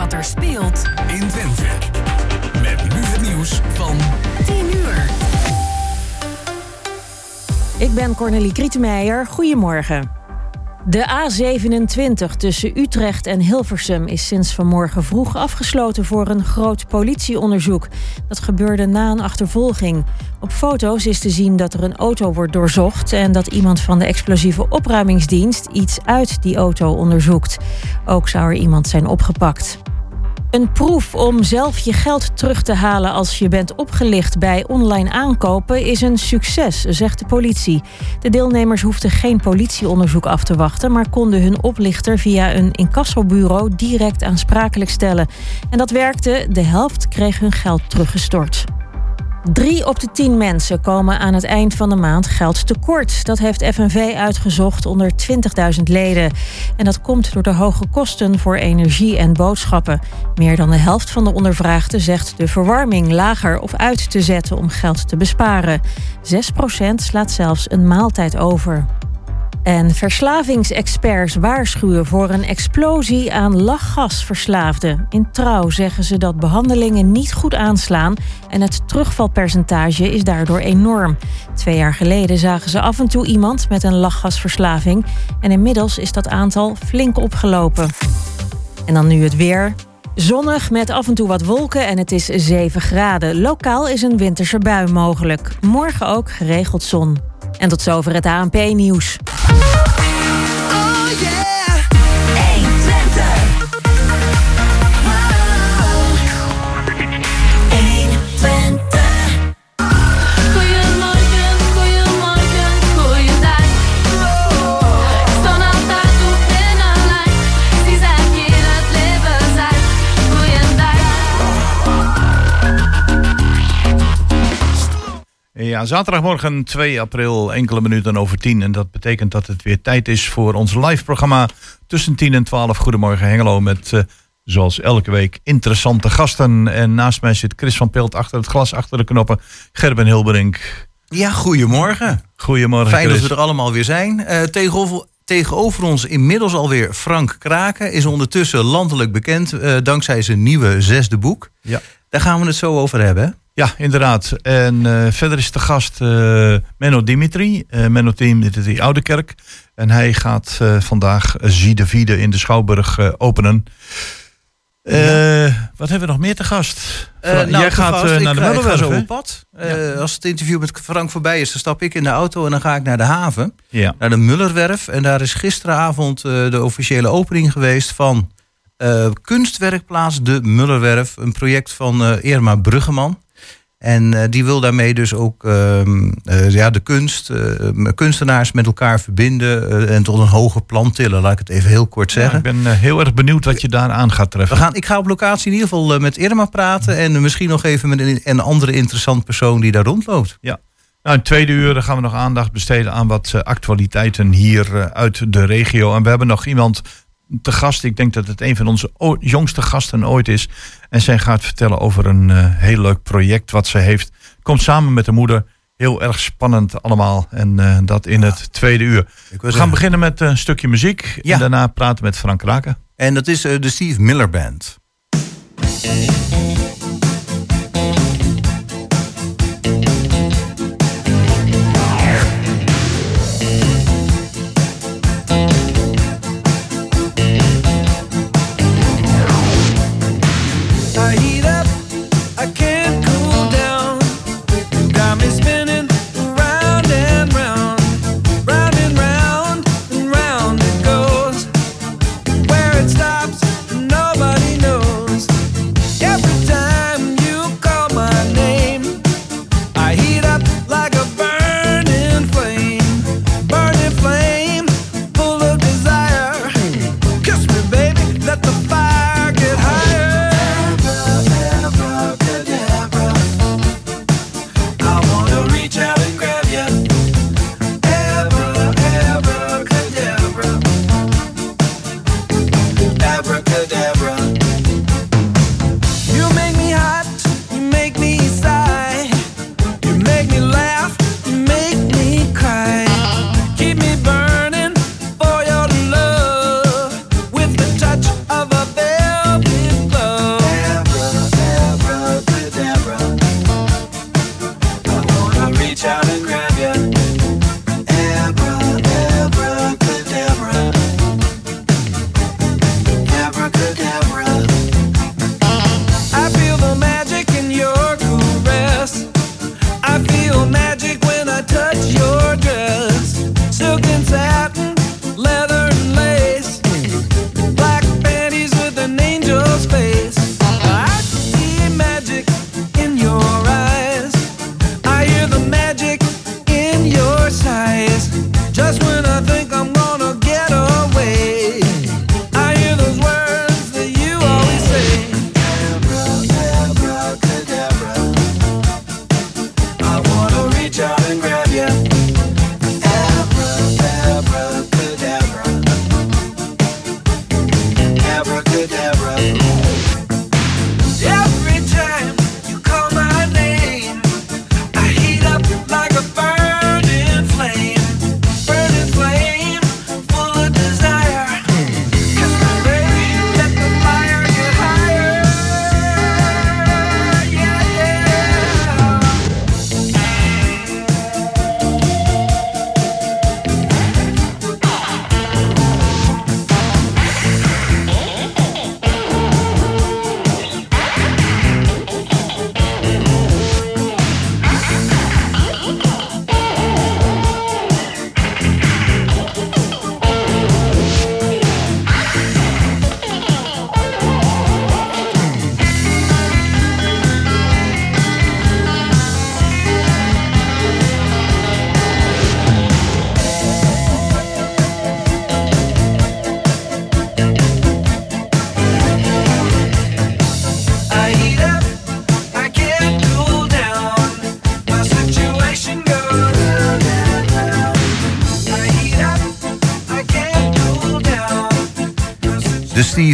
wat er speelt in Twente. Met nu het nieuws van 10 uur. Ik ben Cornelie Krietenmeijer. Goedemorgen. De A27 tussen Utrecht en Hilversum is sinds vanmorgen vroeg afgesloten voor een groot politieonderzoek. Dat gebeurde na een achtervolging. Op foto's is te zien dat er een auto wordt doorzocht en dat iemand van de explosieve opruimingsdienst iets uit die auto onderzoekt. Ook zou er iemand zijn opgepakt. Een proef om zelf je geld terug te halen als je bent opgelicht bij online aankopen is een succes, zegt de politie. De deelnemers hoefden geen politieonderzoek af te wachten, maar konden hun oplichter via een incassobureau direct aansprakelijk stellen. En dat werkte, de helft kreeg hun geld teruggestort. Drie op de tien mensen komen aan het eind van de maand geld tekort. Dat heeft FNV uitgezocht onder 20.000 leden. En dat komt door de hoge kosten voor energie en boodschappen. Meer dan de helft van de ondervraagden zegt de verwarming lager of uit te zetten om geld te besparen. 6% slaat zelfs een maaltijd over. En verslavingsexperts waarschuwen voor een explosie aan lachgasverslaafden. In trouw zeggen ze dat behandelingen niet goed aanslaan en het terugvalpercentage is daardoor enorm. Twee jaar geleden zagen ze af en toe iemand met een lachgasverslaving en inmiddels is dat aantal flink opgelopen. En dan nu het weer. Zonnig met af en toe wat wolken en het is 7 graden. Lokaal is een winterse bui mogelijk. Morgen ook geregeld zon. En tot zover het ANP-nieuws. Ja, zaterdagmorgen 2 april, enkele minuten over 10. En dat betekent dat het weer tijd is voor ons live programma tussen 10 en 12. Goedemorgen Hengelo met, uh, zoals elke week, interessante gasten. En naast mij zit Chris van Pelt achter het glas, achter de knoppen. Gerben Hilberink. Ja, goedemorgen. Goedemorgen Fijn Chris. dat we er allemaal weer zijn. Uh, tegenover, tegenover ons inmiddels alweer Frank Kraken. Is ondertussen landelijk bekend uh, dankzij zijn nieuwe zesde boek. Ja. Daar gaan we het zo over hebben. Ja, inderdaad. En uh, verder is de gast uh, Menno Dimitri. Uh, Menno Dimitri Oudekerk. En hij gaat vandaag Viede in de Schouwburg openen. Ja. Wat hebben we nog meer te gast? nou, Jij gaat gast, naar de zo op pad. Ja. Als het interview met Frank voorbij is, dan stap ik in de auto en dan ga ik naar de haven. Ja. Naar de Mullerwerf. En daar is gisteravond de officiële opening geweest van kunstwerkplaats De Mullerwerf. Een project van Irma Bruggeman. En uh, die wil daarmee dus ook uh, uh, ja, de kunst, kunstenaars met elkaar verbinden en tot een hoger plan tillen, laat ik het even heel kort zeggen. Ja, ik ben heel erg benieuwd wat je daar aan gaat treffen. We gaan, ik ga op locatie in ieder geval met Irma praten en misschien nog even met een, een andere interessant persoon die daar rondloopt. Ja. Nou, in tweede uur gaan we nog aandacht besteden aan wat actualiteiten hier uit de regio. En we hebben nog iemand te gast. Ik denk dat het een van onze jongste gasten ooit is. En zij gaat vertellen over een uh, heel leuk project wat ze heeft. Komt samen met de moeder. Heel erg spannend allemaal. En uh, dat in het tweede uur. We gaan zeggen. beginnen met een stukje muziek. Ja. En daarna praten met Frank Raken. En dat is uh, de Steve Miller Band.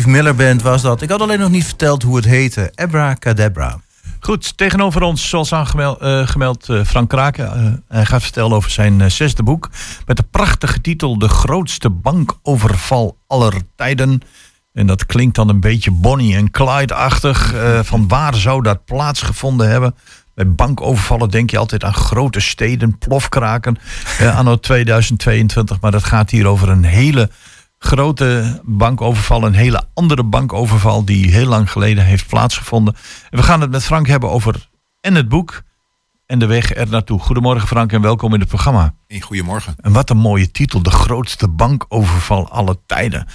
Steve Miller was dat. Ik had alleen nog niet verteld hoe het heette. Abracadabra. Goed, tegenover ons, zoals aangemeld, eh, gemeld, eh, Frank Kraken. Eh, hij gaat vertellen over zijn zesde boek. Met de prachtige titel De grootste bankoverval aller tijden. En dat klinkt dan een beetje Bonnie en Clyde-achtig. van waar zou dat plaatsgevonden hebben? Bij bankovervallen denk je altijd aan grote steden, plofkraken. anno 2022. Maar dat gaat hier over een hele grote bankoverval. Een hele andere bankoverval die heel lang geleden heeft plaatsgevonden. En we gaan het met Frank hebben over en het boek en de weg er naartoe. Goedemorgen Frank en welkom in het programma. Hey, goedemorgen. En wat een mooie titel. De grootste bankoverval aller tijden.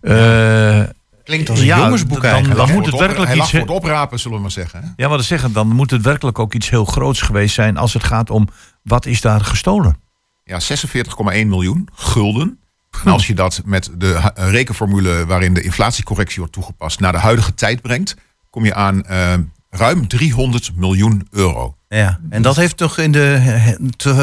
Eh, Klinkt als een Ja, jongensboek dan- eigenlijk. dan moet het werkelijk iets- het oprapen, zullen we maar zeggen. hè? ja, wat ik zeggen, dan moet het werkelijk ook iets heel groots geweest zijn als het gaat om wat is daar gestolen. Ja, 46,1 miljoen gulden. En als je dat met de eh, rekenformule waarin de inflatiecorrectie wordt toegepast naar de huidige tijd brengt, kom je aan eh, ruim 300 miljoen euro. Ja, en dat heeft toch in de,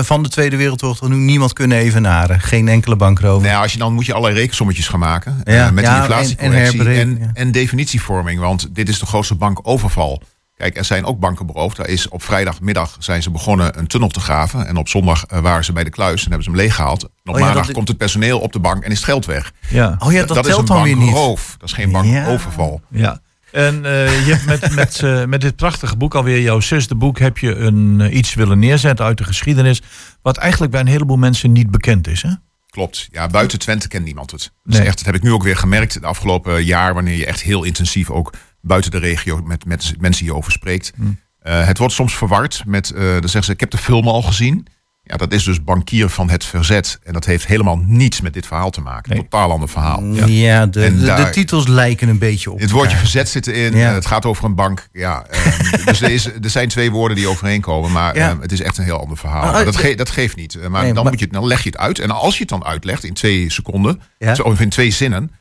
van de Tweede Wereldoorlog toch nu niemand kunnen evenaren. Geen enkele bankrover. Nou ja, als je dan moet je allerlei rekensommetjes gaan maken eh, Ja, met ja, die inflatiecorrectie en- en definitievorming. Want dit is de grootste bankoverval. Kijk, er zijn ook banken beroofd. Daar is op vrijdagmiddag zijn ze begonnen een tunnel te graven. En op zondag eh, waren ze bij de kluis en hebben ze hem leeggehaald. En op Oh ja, maandag dat- komt het personeel op de bank en is het geld weg. Ja. Oh ja, dat, dat is telt een bankroof. Dat is geen bankoverval. Ja. En eh, je hebt met, met, eh, met dit prachtige boek, alweer jouw zesde boek, heb je een, iets willen neerzetten uit de geschiedenis. Wat eigenlijk bij een heleboel mensen niet bekend is. Hè? Klopt. Ja, buiten Twente kent niemand het. Dat, Nee. is echt, dat heb ik nu ook weer gemerkt het afgelopen jaar, wanneer je echt heel intensief ook buiten de regio met, met mensen hierover spreekt. Hmm. Eh, het wordt soms verward met, eh dan zeggen ze, ik heb de film al gezien. Ja, dat is dus bankier van het verzet. En dat heeft helemaal niets met dit verhaal te maken. Nee. Totaal ander verhaal. Ja, de, de, de daar- titels lijken een beetje op Het woordje elkaar. verzet zit erin. Ja. Het gaat over een bank. Ja, ehm, dus er, is, er zijn twee woorden die overeenkomen. Maar Ja. ehm, het is echt een heel ander verhaal. Maar, Maar dat, ge- dat geeft niet. Eh, Maar, Nee, dan, maar- Moet je, dan leg je het uit. En als je het dan uitlegt in twee seconden. Of in twee zinnen.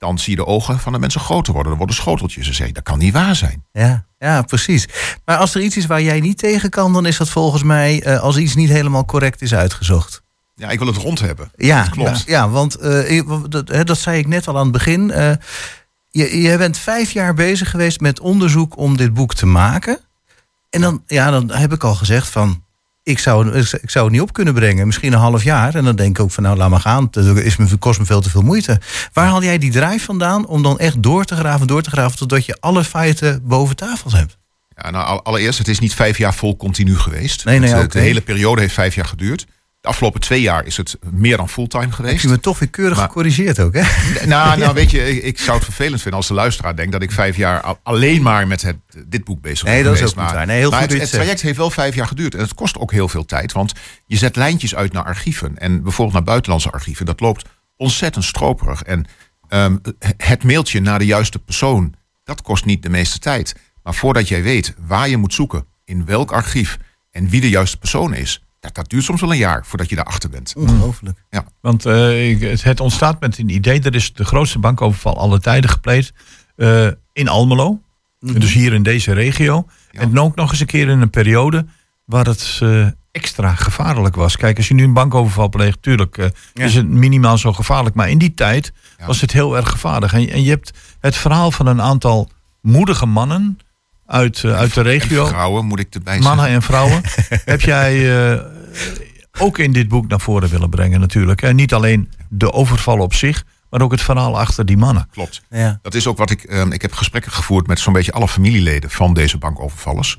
Dan zie je de ogen van de mensen groter worden. Er worden schoteltjes. Ze zeggen, dat kan niet waar zijn. Ja, ja, precies. Maar als er iets is waar jij niet tegen kan, dan is dat volgens mij eh, als iets niet helemaal correct is uitgezocht. Ja, ik wil het rond hebben. Ja, Dat klopt. Ja, want eh, dat, dat zei ik net al aan het begin. Eh, je, je bent vijf jaar bezig geweest met onderzoek om dit boek te maken. En dan, ja, dan heb ik al gezegd van. Ik zou, ik zou het niet op kunnen brengen. Misschien een half jaar. En dan denk ik ook van nou, laat maar gaan. Het is me, kost me veel te veel moeite. Waar haal jij die drijf vandaan om dan echt door te graven, door te graven... totdat je alle feiten boven tafel hebt? Ja, nou, al- allereerst, het is niet vijf jaar vol continu geweest. Nee, nee, Het, eh. De hele periode heeft vijf jaar geduurd. De afgelopen twee jaar is het meer dan fulltime geweest. je me toch weer keurig Maar- gecorrigeerd ook, hè? Nou, nou weet je, ik, ik zou het vervelend vinden als de luisteraar denkt dat ik vijf jaar al- alleen maar met het, dit boek bezig ben Nee, dat is ook Maar- waar. Nee, heel maar goed het, dat je het het traject heeft wel vijf jaar geduurd en het kost ook heel veel tijd. Want je zet lijntjes uit naar archieven en bijvoorbeeld naar buitenlandse archieven. Dat loopt ontzettend stroperig. En ehm, het mailtje naar de juiste persoon, dat kost niet de meeste tijd. Maar voordat jij weet waar je moet zoeken, in welk archief en wie de juiste persoon is, dat, dat duurt soms wel een jaar voordat je daarachter bent. Ongelooflijk. Want eh, ik- het, ontstaat met een idee. Er is de grootste bankoverval aller tijden gepleegd eh, in Almelo. Dus hier in deze regio. Ja. En ook nog eens een keer in een periode waar het eh, extra gevaarlijk was. Kijk, als je nu een bankoverval pleegt, tuurlijk eh, Ja. is het minimaal zo gevaarlijk. Maar in die tijd Ja. was het heel erg gevaarlijk. En, en je hebt het verhaal van een aantal moedige mannen uit, eh, uit de En regio. vrouwen moet ik erbij Mannen zeggen. en vrouwen. heb jij eh, ook in dit boek naar voren willen brengen natuurlijk. En niet alleen de overval op zich, maar ook het verhaal achter die mannen. Klopt. Ja. Dat is ook wat ik. ehm, ik heb gesprekken gevoerd met zo'n beetje alle familieleden van deze bankovervallers.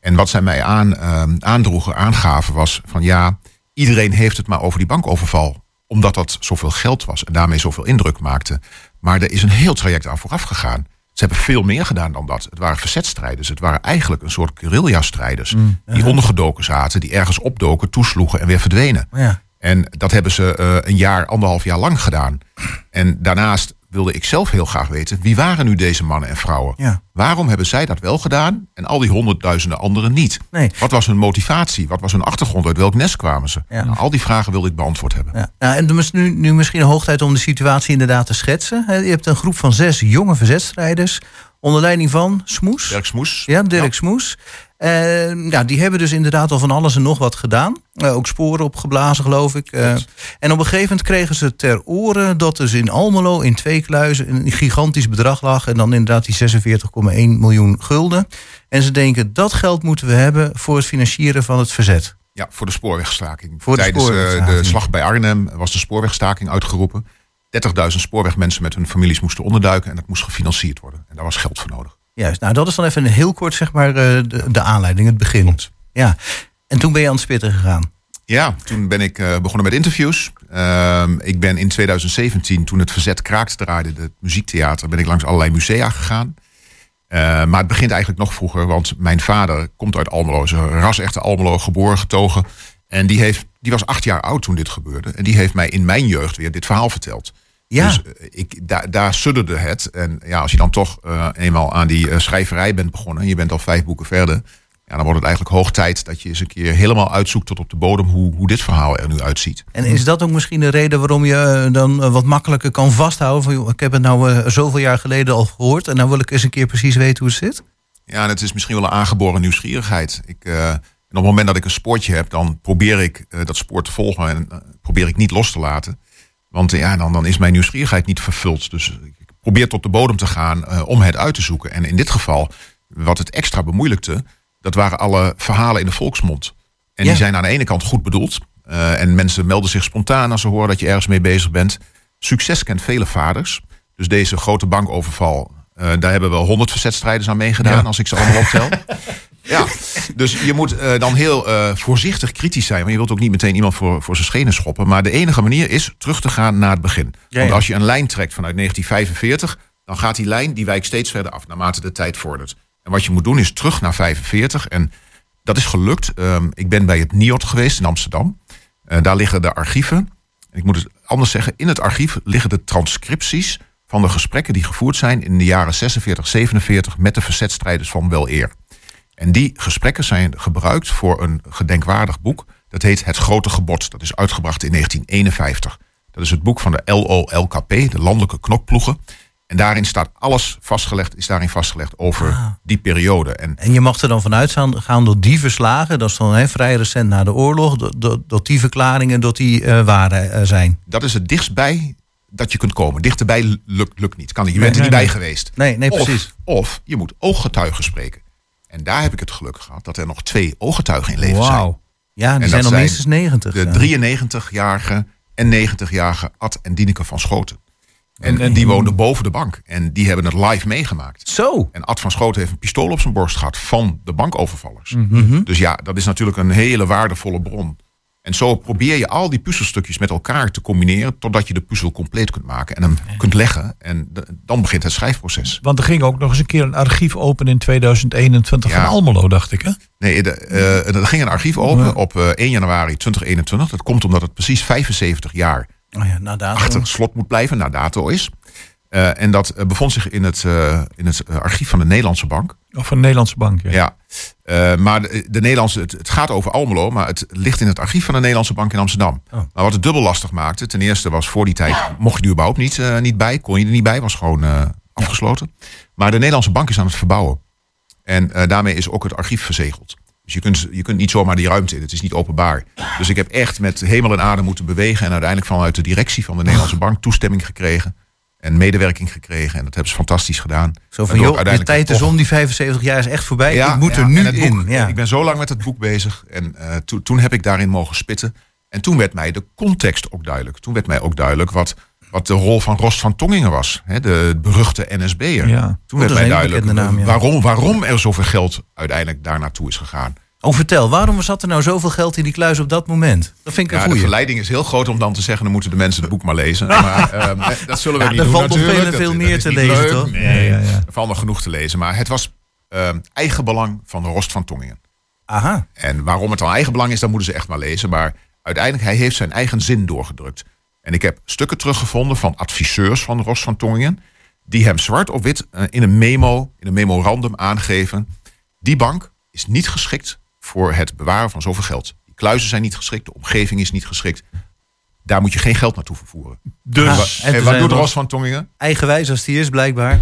En wat zij mij aan, ehm, aandroegen, aangaven, was van ja, iedereen heeft het maar over die bankoverval. Omdat dat zoveel geld was en daarmee zoveel indruk maakte. Maar er is een heel traject aan vooraf gegaan. Ze hebben veel meer gedaan dan dat. Het waren verzetstrijders. Het waren eigenlijk een soort guerrilla-strijders. Die ondergedoken zaten, die ergens opdoken, toesloegen en weer verdwenen. Ja. En dat hebben ze eh, een jaar, anderhalf jaar lang gedaan. En daarnaast wilde ik zelf heel graag weten, wie waren nu deze mannen en vrouwen? Ja. Waarom hebben zij dat wel gedaan en al die honderdduizenden anderen niet? Nee. Wat was hun motivatie? Wat was hun achtergrond? Uit welk nest kwamen ze? Ja. Nou, al die vragen wilde ik beantwoord hebben. Ja. Nou, en is nu, nu misschien hoog tijd om de situatie inderdaad te schetsen. Je hebt een groep van zes jonge verzetstrijders onder leiding van Smoes. Dirk Smoes. Ja, Dirk Ja. Smoes. Eh, ja, die hebben dus inderdaad al van alles en nog wat gedaan. Eh, ook sporen opgeblazen, geloof ik. Eh, en op een gegeven moment kregen ze ter oren dat dus in Almelo in twee kluizen een gigantisch bedrag lag. En dan inderdaad die 46,1 miljoen gulden. En ze denken dat geld moeten we hebben voor het financieren van het verzet. Ja, voor de spoorwegstaking. Voor de Tijdens eh, spoorwegstaking. de slag bij Arnhem was de spoorwegstaking uitgeroepen. 30.000 spoorwegmensen met hun families moesten onderduiken en dat moest gefinancierd worden. En daar was geld voor nodig. Juist, nou dat is dan even een heel kort zeg maar eh, de, de aanleiding, het begin. Klopt. Ja. En toen ben je aan het spitten gegaan. Ja, toen ben ik eh, begonnen met interviews. Ehm, ik ben in 2017, toen het Verzet Kraakt draaide, het muziektheater, ben ik langs allerlei musea gegaan. Eh, maar het begint eigenlijk nog vroeger, want mijn vader komt uit Almelo. Is een ras-echte Almelo, geboren, getogen. En die, heeft, die was acht jaar oud toen dit gebeurde. En die heeft mij in mijn jeugd weer dit verhaal verteld. Ja. Dus eh, ik, daar, daar sudderde het. En ja, als je dan toch eh, eenmaal aan die eh, schrijverij bent begonnen... en je bent al vijf boeken verder... Ja, dan wordt het eigenlijk hoog tijd dat je eens een keer helemaal uitzoekt... tot op de bodem hoe, hoe dit verhaal er nu uitziet. En is dat ook misschien de reden waarom je dan wat makkelijker kan vasthouden? Van, joh, ik heb het nou zoveel jaar geleden al gehoord... en nou wil ik eens een keer precies weten hoe het zit? Ja, en het is misschien wel een aangeboren nieuwsgierigheid. Ik, op het moment dat ik een spoortje heb, dan probeer ik eh, dat spoor te volgen en eh, probeer ik niet los te laten. Want ja, dan, dan is mijn nieuwsgierigheid niet vervuld. Dus ik probeer tot de bodem te gaan eh, om het uit te zoeken. En in dit geval, wat het extra bemoeilijkte, dat waren alle verhalen in de volksmond. En Ja. die zijn aan de ene kant goed bedoeld. en mensen melden zich spontaan als ze horen dat je ergens mee bezig bent. Succes kent vele vaders. Dus deze grote bankoverval, daar hebben wel honderd verzetstrijders aan meegedaan, Ja. als ik ze allemaal optel. ja, dus je moet eh, dan heel eh, voorzichtig kritisch zijn. Want je wilt ook niet meteen iemand voor, voor zijn schenen schoppen. Maar de enige manier is terug te gaan naar het begin. Ja, Want als je een lijn trekt vanuit 1945, dan gaat die lijn die wijkt steeds verder af naarmate de tijd vordert. En wat je moet doen is terug naar 45. En dat is gelukt. Ehm, ik ben bij het NIOT geweest in Amsterdam. Eh, daar liggen de archieven. En ik moet het anders zeggen. In het archief liggen de transcripties van de gesprekken die gevoerd zijn in de jaren 46, 47 met de verzetstrijders van wel eer. En die gesprekken zijn gebruikt voor een gedenkwaardig boek. Dat heet Het Grote Gebod. Dat is uitgebracht in 1951. Dat is het boek van de LOLKP, de Landelijke Knokploegen. En daarin staat alles vastgelegd, is daarin vastgelegd over Ah. die periode. En En je mag er dan vanuit gaan, gaan dat die verslagen... dat is dan vrij recent na de oorlog... dat, die verklaringen dat die eh, waar eh, zijn. dat is het dichtstbij dat je kunt komen. Dichterbij lukt, niet. Kan niet. Je Nee, bent er nee, niet bij nee. geweest. Nee, nee, Of- precies. Of, je moet ooggetuigen spreken. En daar heb ik het geluk gehad dat er nog twee ooggetuigen in leven zijn. Ja, die En zijn al minstens 90. De ja. 93-jarige en 90-jarige Ad en Dineke van Schoten. En, En- die woonden boven de bank. En die hebben het live meegemaakt. Zo. En Ad van Schoten heeft een pistool op zijn borst gehad van de bankovervallers. Mhm. Dus ja, dat is natuurlijk een hele waardevolle bron. En zo probeer je al die puzzelstukjes met elkaar te combineren... totdat je de puzzel compleet kunt maken en hem kunt leggen. En de- dan begint het schrijfproces. Want er ging ook nog eens een keer een archief open in 2021 Ja. van Almelo, dacht ik. Hè? Nee, de, eh, er ging een archief open op eh, 1 januari 2021. Dat komt omdat het precies 75 jaar Oh ja, achter het slot moet blijven, na dato is. Eh, en dat eh, bevond zich in het, eh, in het eh, archief van de Nederlandse Bank. Of een Nederlandse bank. Ja. Ja. Eh, maar de, de Nederlandse, het, het gaat over Almelo, maar het ligt in het archief van de Nederlandse Bank in Amsterdam. Oh. Maar wat het dubbel lastig maakte, ten eerste was voor die tijd, mocht je er überhaupt niet, eh, niet bij, kon je er niet bij, was gewoon eh, afgesloten. Maar de Nederlandse Bank is aan het verbouwen. En daarmee is ook het archief verzegeld. Dus je kunt, je kunt niet zomaar die ruimte in, het is niet openbaar. Dus ik heb echt met hemel en adem moeten bewegen en uiteindelijk vanuit de directie van de Nederlandse Bank toestemming gekregen. En medewerking gekregen. En dat hebben ze fantastisch gedaan. Zo van, joh, de tijd is om, die 75 jaar is echt voorbij. ik moet er ja, nu in. boek, ja. Ik ben zo lang met het boek bezig. En eh, toen- toen heb ik daarin mogen spitten. En toen werd mij de context ook duidelijk. Toen werd mij ook duidelijk wat, wat de rol van Rost van Tongingen was. Hè, de beruchte NSB'er. Ja. Toen werd mij duidelijk naam, ja. waarom, waarom er zoveel geld uiteindelijk daar naartoe is gegaan. Oh, vertel, waarom zat er nou zoveel geld in die kluis op dat moment? Dat vind ik Ja, een de goeie. verleiding is heel groot om dan te zeggen... dan moeten de mensen het boek maar lezen. Maar ehm, dat zullen we Ja, niet er doen valt nog natuurlijk. veel meer te lezen, leuk. toch? Nee, Ja, ja, ja. er valt nog genoeg te lezen. Maar het was ehm eigenbelang van Rost van Tongingen. Aha. En waarom het dan eigen belang is, dat moeten ze echt maar lezen. Maar uiteindelijk, hij heeft zijn eigen zin doorgedrukt. En ik heb stukken teruggevonden van adviseurs van Ros van Tongingen... die hem zwart op wit eh, in een memo, in een memorandum aangeven... die bank is niet geschikt voor het bewaren van zoveel geld. Die kluizen zijn niet geschikt, de omgeving is niet geschikt. Daar moet je geen geld naartoe vervoeren. Dus en wat doet Ros van Tongingen? Eigenwijs als die is, blijkbaar.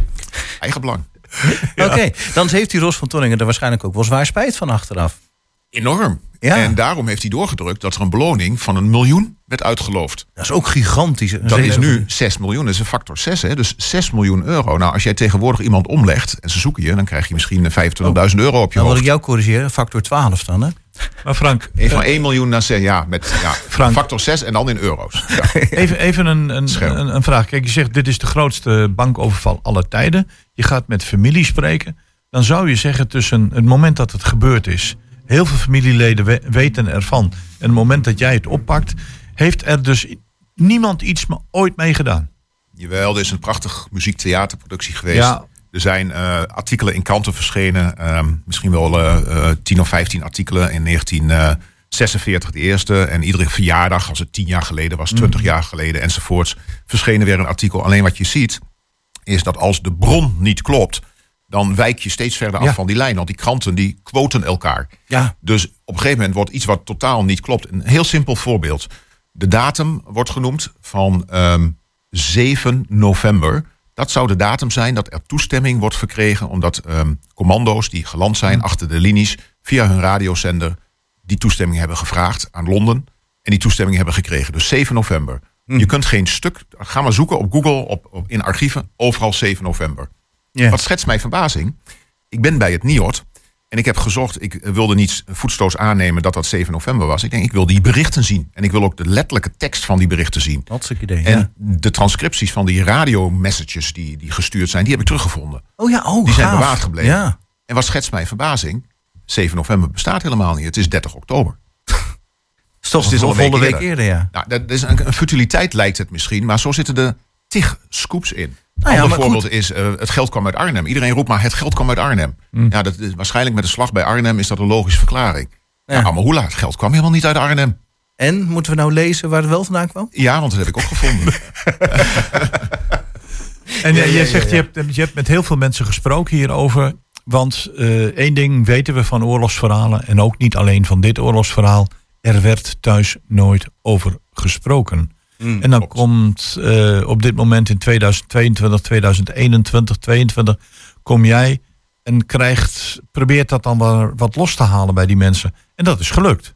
Eigen belang. Oké, dan heeft die Ros van Tonningen er waarschijnlijk ook wel zwaar spijt van achteraf. Enorm. Ja. En daarom heeft hij doorgedrukt dat er een beloning van een miljoen werd uitgeloofd. Dat is ook gigantisch. Dat is nu 6 miljoen, dat is een factor 6. Hè? Dus 6 miljoen euro. Nou, als jij tegenwoordig iemand omlegt en ze zoeken je, dan krijg je misschien 25.000 euro op je Dan wil ik jou corrigeren, factor 12 dan, hè? Maar Frank, Even van 1 miljoen naar 6, ja, met ja, Frank. factor 6 en dan in euro's. Ja. even, even een, een, een, een vraag. Kijk, je zegt dit is de grootste bankoverval aller tijden. Je gaat met familie spreken. Dan zou je zeggen tussen het moment dat het gebeurd is. Heel veel familieleden we- weten ervan. En het moment dat jij het oppakt. Heeft er dus niemand iets ooit mee gedaan. Jawel, er is een prachtig muziektheaterproductie geweest. Ja. Er zijn eh, artikelen in kranten verschenen. ehm, misschien wel eh, eh, 10 of 15 artikelen in 1946 de eerste. En iedere verjaardag, als het 10 jaar geleden was, 20 jaar geleden enzovoorts, verschenen weer een artikel. Alleen wat je ziet, is dat als de bron niet klopt, dan wijk je steeds verder af Ja. van die lijn. Want die kranten die quoten elkaar. Ja. Dus op een gegeven moment wordt iets wat totaal niet klopt. Een heel simpel voorbeeld. De datum wordt genoemd van ehm, 7 november. Dat zou de datum zijn dat er toestemming wordt verkregen. Omdat ehm, commando's die geland zijn achter de linies via hun radiozender die toestemming hebben gevraagd aan Londen. En die toestemming hebben gekregen. Dus 7 november. Je kunt geen stuk. Ga maar zoeken op Google, op, op, in archieven. Overal 7 november. Ja. Wat schetst mijn verbazing? Ik ben bij het NIOD en ik heb gezocht, ik wilde niet voetstoos aannemen dat dat 7 november was. Ik denk, ik wil die berichten zien. En ik wil ook de letterlijke tekst van die berichten zien. Hartstikke idee. En ja. de transcripties van die radiomessages die, die gestuurd zijn, die heb ik teruggevonden. Oh ja, oh, Die zijn gaaf. bewaard gebleven. Ja. En wat schetst mijn verbazing? 7 november bestaat helemaal niet. Het is 30 oktober. Is toch Dus het is een al een week eerder, ja. Nou, dat is een, een futiliteit lijkt het misschien, maar zo zitten er tig scoops in. Nou ja, Ander voorbeeld is, eh, het geld kwam uit Arnhem. Iedereen roept maar, het geld kwam uit Arnhem. Ja, dat is, waarschijnlijk met de slag bij Arnhem is dat een logische verklaring. Ja, Ja. maar hoe laat? Het geld kwam helemaal niet uit Arnhem. En, moeten we nou lezen waar het wel vandaan kwam? Ja, want dat heb ik ook gevonden. En jij jij zegt, Je, hebt, je hebt met heel veel mensen gesproken hierover. Want eh, één ding weten we van oorlogsverhalen. En ook niet alleen van dit oorlogsverhaal. Er werd thuis nooit over gesproken. En dan klopt. komt eh, op dit moment in 2022, 2021, 2022... kom jij en krijgt, probeert dat dan wel wat los te halen bij die mensen. En dat is gelukt.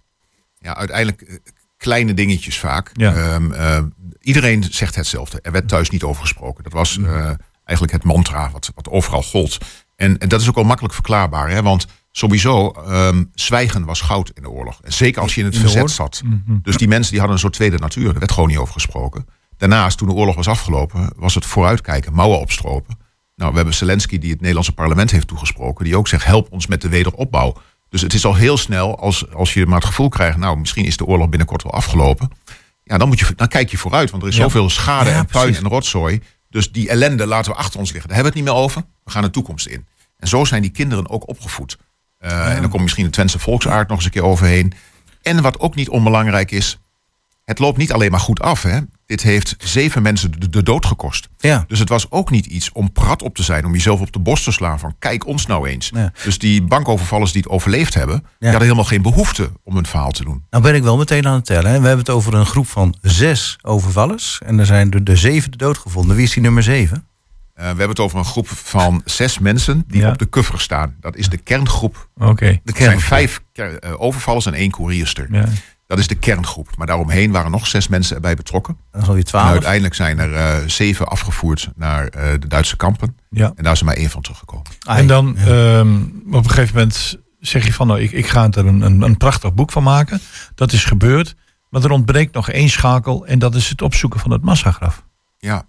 Ja, uiteindelijk eh, kleine dingetjes vaak. Ja. Ehm, eh, iedereen zegt hetzelfde. Er werd thuis niet over gesproken. Dat was Mm. eigenlijk het mantra wat, wat overal gold. En, en dat is ook wel makkelijk verklaarbaar. Hè? Want sowieso, ehm, zwijgen was goud in de oorlog. En zeker als je in het In verzet zat. Mhm. Dus die mensen die hadden een soort tweede natuur. Er werd gewoon niet over gesproken. Daarnaast, toen de oorlog was afgelopen, was het vooruitkijken, mouwen opstropen. Nou, we hebben Zelensky die het Nederlandse parlement heeft toegesproken. Die ook zegt, help ons met de wederopbouw. Dus het is al heel snel, als, als je maar het gevoel krijgt... nou, misschien is de oorlog binnenkort wel afgelopen. Ja, dan, moet je, dan kijk je vooruit, want er is Ja. zoveel schade Ja, en puin precies. en rotzooi. Dus die ellende laten we achter ons liggen. Daar hebben we het niet meer over. We gaan de toekomst in. En zo zijn die kinderen ook opgevoed. Eh, En dan komt misschien de Twentse volksaard nog eens een keer overheen. En wat ook niet onbelangrijk is... het loopt niet alleen maar goed af. Hè? Dit heeft zeven mensen de, de dood gekost. Ja. Dus het was ook niet iets om prat op te zijn, om jezelf op de borst te slaan van kijk ons nou eens. Ja. Dus die bankovervallers die het overleefd hebben, die hadden helemaal geen behoefte om hun verhaal te doen. Nou ben ik wel meteen aan het tellen. Hè. We hebben het over een groep van zes overvallers. En er zijn er de zevende doodgevonden. Wie is die nummer zeven? Eh, we hebben het over een groep van zes mensen die Ja. op de cover staan. Dat is de kerngroep. Oké. De Er zijn vijf eh, overvallers en één koerierster. Ja. Dat is de kerngroep. Maar daaromheen waren nog zes mensen erbij betrokken. Is alweer En twaalf. uiteindelijk zijn er eh, zeven afgevoerd naar eh, de Duitse kampen. ja. En daar is er maar één van teruggekomen. Ai. En dan ehm, op een gegeven moment zeg je van nou, ik, ik ga er een, een, een prachtig boek van maken. Dat is gebeurd. Maar er ontbreekt nog één schakel en dat is het opzoeken van het massagraf. Ja,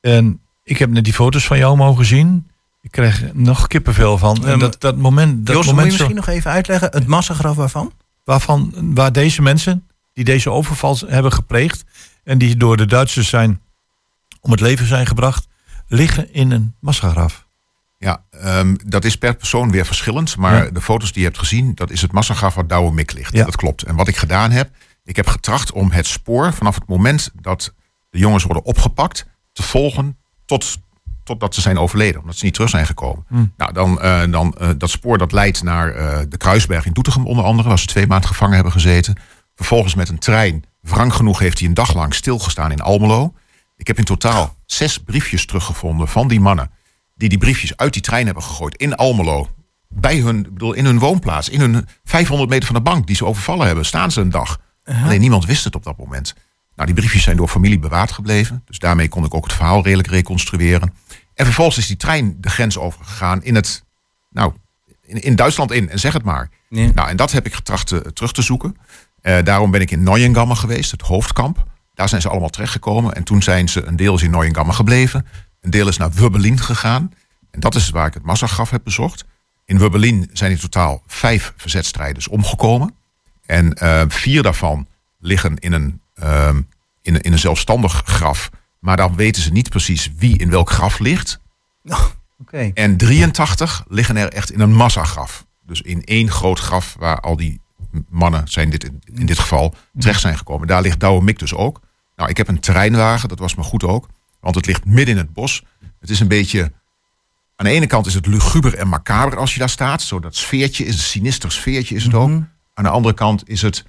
En ik heb net die foto's van jou mogen zien. Ik krijg nog kippenvel van. En Ehm, dat, dat moment, dat Jos, moet je moment zo- misschien nog even uitleggen het massagraf waarvan? waarvan, waar deze mensen die deze overval hebben gepleegd en die door de Duitsers zijn om het leven zijn gebracht, liggen in een massagraf. Ja, ehm, dat is per persoon weer verschillend. Maar Ja. de foto's die je hebt gezien, dat is het massagraf waar Douwe Mik ligt. Ja. Dat klopt. En wat ik gedaan heb, ik heb getracht om het spoor vanaf het moment dat de jongens worden opgepakt, te volgen tot, totdat ze zijn overleden. Omdat ze niet terug zijn gekomen. Hmm. Nou, dan, eh, dan eh, dat spoor dat leidt naar eh, de Kruisberg in Doetinchem onder andere, waar ze twee maanden gevangen hebben gezeten. Vervolgens met een trein, wrang genoeg heeft hij een dag lang stilgestaan in Almelo. Ik heb in totaal zes briefjes teruggevonden van die mannen die die briefjes uit die trein hebben gegooid in Almelo. Bij hun, bedoel, in hun woonplaats, in hun 500 meter van de bank die ze overvallen hebben, staan ze een dag. Alleen niemand wist het op dat moment. Nou, die briefjes zijn door familie bewaard gebleven. Dus daarmee kon ik ook het verhaal redelijk reconstrueren. En vervolgens is die trein de grens overgegaan in het, nou, in, in Duitsland in. En zeg het maar. Nou, en dat heb ik getracht te- terug te zoeken. Eh, daarom ben ik in Neuengamme geweest, het hoofdkamp. Daar zijn ze allemaal terechtgekomen. En toen zijn ze, een deel is in Neuengamme gebleven. Een deel is naar Wubbelin gegaan. En dat is waar ik het massagraf heb bezocht. In Wubbelin zijn in totaal vijf verzetstrijders omgekomen. En eh, vier daarvan liggen in een, ehm, in, een- in een zelfstandig graf. Maar dan weten ze niet precies wie in welk graf ligt. Oké. En 83 liggen er echt in een massagraf. Dus in één groot graf waar al die mannen zijn dit in, in dit geval terecht zijn gekomen. Daar ligt Douwe Mik dus ook. Nou, ik heb een terreinwagen, dat was me goed ook. Want het ligt midden in het bos. Het is een beetje... Aan de ene kant is het luguber en macaber als je daar staat. Zo dat sfeertje is, een sinister sfeertje is het ook. Aan de andere kant is het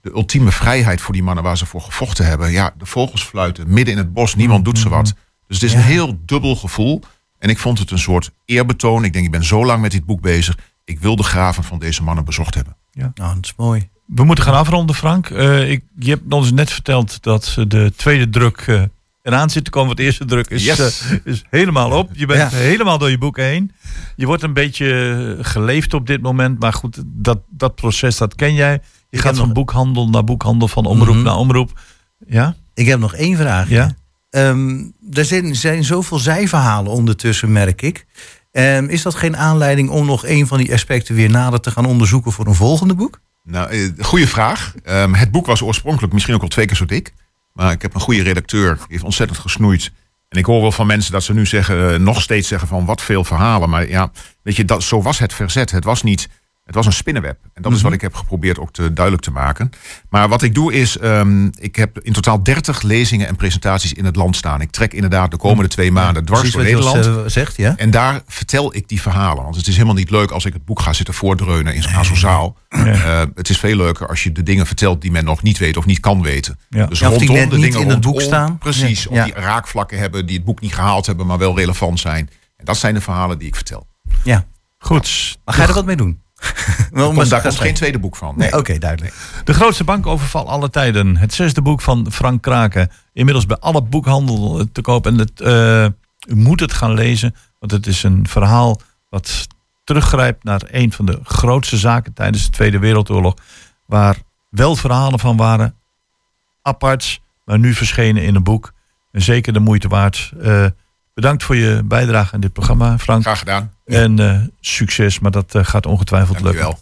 de ultieme vrijheid voor die mannen waar ze voor gevochten hebben. Ja, de vogels fluiten midden in het bos, niemand doet ze wat. Dus het is een heel dubbel gevoel. En ik vond het een soort eerbetoon. Ik denk, ik ben zo lang met dit boek bezig. Ik wil de graven van deze mannen bezocht hebben. Nou, dat is mooi. We moeten gaan afronden, Frank. Eh, ik, je hebt ons net verteld dat eh, de tweede druk eh, eraan zit te komen. Want de eerste druk is, Yes. eh, is helemaal op. Je bent Ja. helemaal door je boek heen. Je wordt een beetje geleefd op dit moment. Maar goed, dat, dat proces, dat ken jij. Je gaat van nog- boekhandel naar boekhandel, van omroep Mhm. naar omroep. Ja? Ik heb nog één vraag. Ja? Ehm, er zijn, zijn zoveel zijverhalen ondertussen, merk ik. Ehm, is dat geen aanleiding om nog een van die aspecten weer nader te gaan onderzoeken voor een volgende boek? Nou, eh, goede vraag. Ehm, het boek was oorspronkelijk misschien ook al twee keer zo dik. Maar ik heb een goede redacteur. Die heeft ontzettend gesnoeid. En ik hoor wel van mensen dat ze nu zeggen, eh, nog steeds zeggen van wat veel verhalen. Maar ja, weet je, dat, zo was het verzet. Het was niet, het was een spinnenweb. En dat is wat ik heb geprobeerd ook te duidelijk te maken. Maar wat ik doe is, ehm, ik heb in totaal 30 lezingen en presentaties in het land staan. Ik trek inderdaad de komende twee maanden dwars door Nederland. eh, zegt, ja? En daar vertel ik die verhalen. Want het is helemaal niet leuk als ik het boek ga zitten voordreunen in zo'n zaal. Eh, het is veel leuker als je de dingen vertelt die men nog niet weet of niet kan weten. Ja. Dus Ja, of die rondom de dingen in het boek staan. Precies, of die raakvlakken hebben die het boek niet gehaald hebben, maar wel relevant zijn. En dat zijn de verhalen die ik vertel. ja. Goed. Maar ga je er wat mee doen? Wel, Komt, maar- daar komt geen tweede boek van. Nee, oké, duidelijk. De grootste bankoverval aller tijden. Het zesde boek van Frank Kraken. Inmiddels bij alle boekhandel te koop. En het, eh, u moet het gaan lezen. Want het is een verhaal wat teruggrijpt naar een van de grootste zaken tijdens de Tweede Wereldoorlog. Waar wel verhalen van waren. Aparts. Maar nu verschenen in een boek. En zeker de moeite waard. Eh, bedankt voor je bijdrage aan dit programma, Frank. Graag gedaan. En eh, succes. Maar dat eh, gaat ongetwijfeld lukken.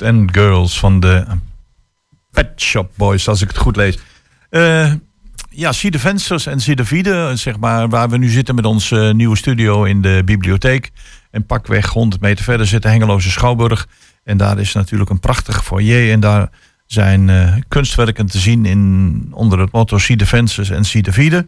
West End Girls van de Pet Shop Boys, als ik het goed lees. Eh, ja, Zie de Vensters en Zie de Vierde, zeg maar, waar we nu zitten met onze nieuwe studio in de bibliotheek. En pakweg 100 meter verder zit de Hengeloze Schouwburg. En daar is natuurlijk een prachtig foyer. En daar zijn eh, kunstwerken te zien in, onder het motto Zie de Vensters en Zie de Vierde.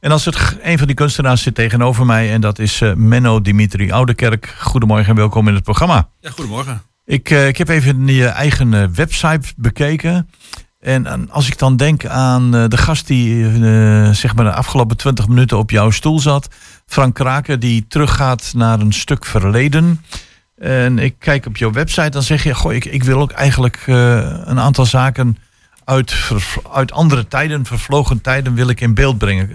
En als het, een van die kunstenaars zit tegenover mij. En dat is eh, Menno Dimitri Oudekerk. Goedemorgen en welkom in het programma. Ja, goedemorgen. Ik, eh, ik heb even je eigen eh, website bekeken. En als ik dan denk aan eh, de gast die zeg maar de afgelopen 20 minuten op jouw stoel zat. Frank Kraken, die teruggaat naar een stuk verleden. En ik kijk op jouw website, dan zeg je: Goh, ik, ik wil ook eigenlijk een aantal zaken uit, uit andere tijden, vervlogen tijden, wil ik in beeld brengen.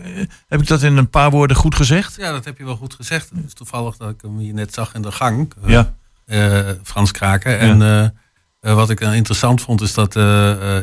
Heb ik dat in een paar woorden goed gezegd? Ja, dat heb je wel goed gezegd. Het is toevallig dat ik hem hier net zag in de gang. Ja. Eh, Frans Kraken. En eh, eh, wat ik interessant vond, is dat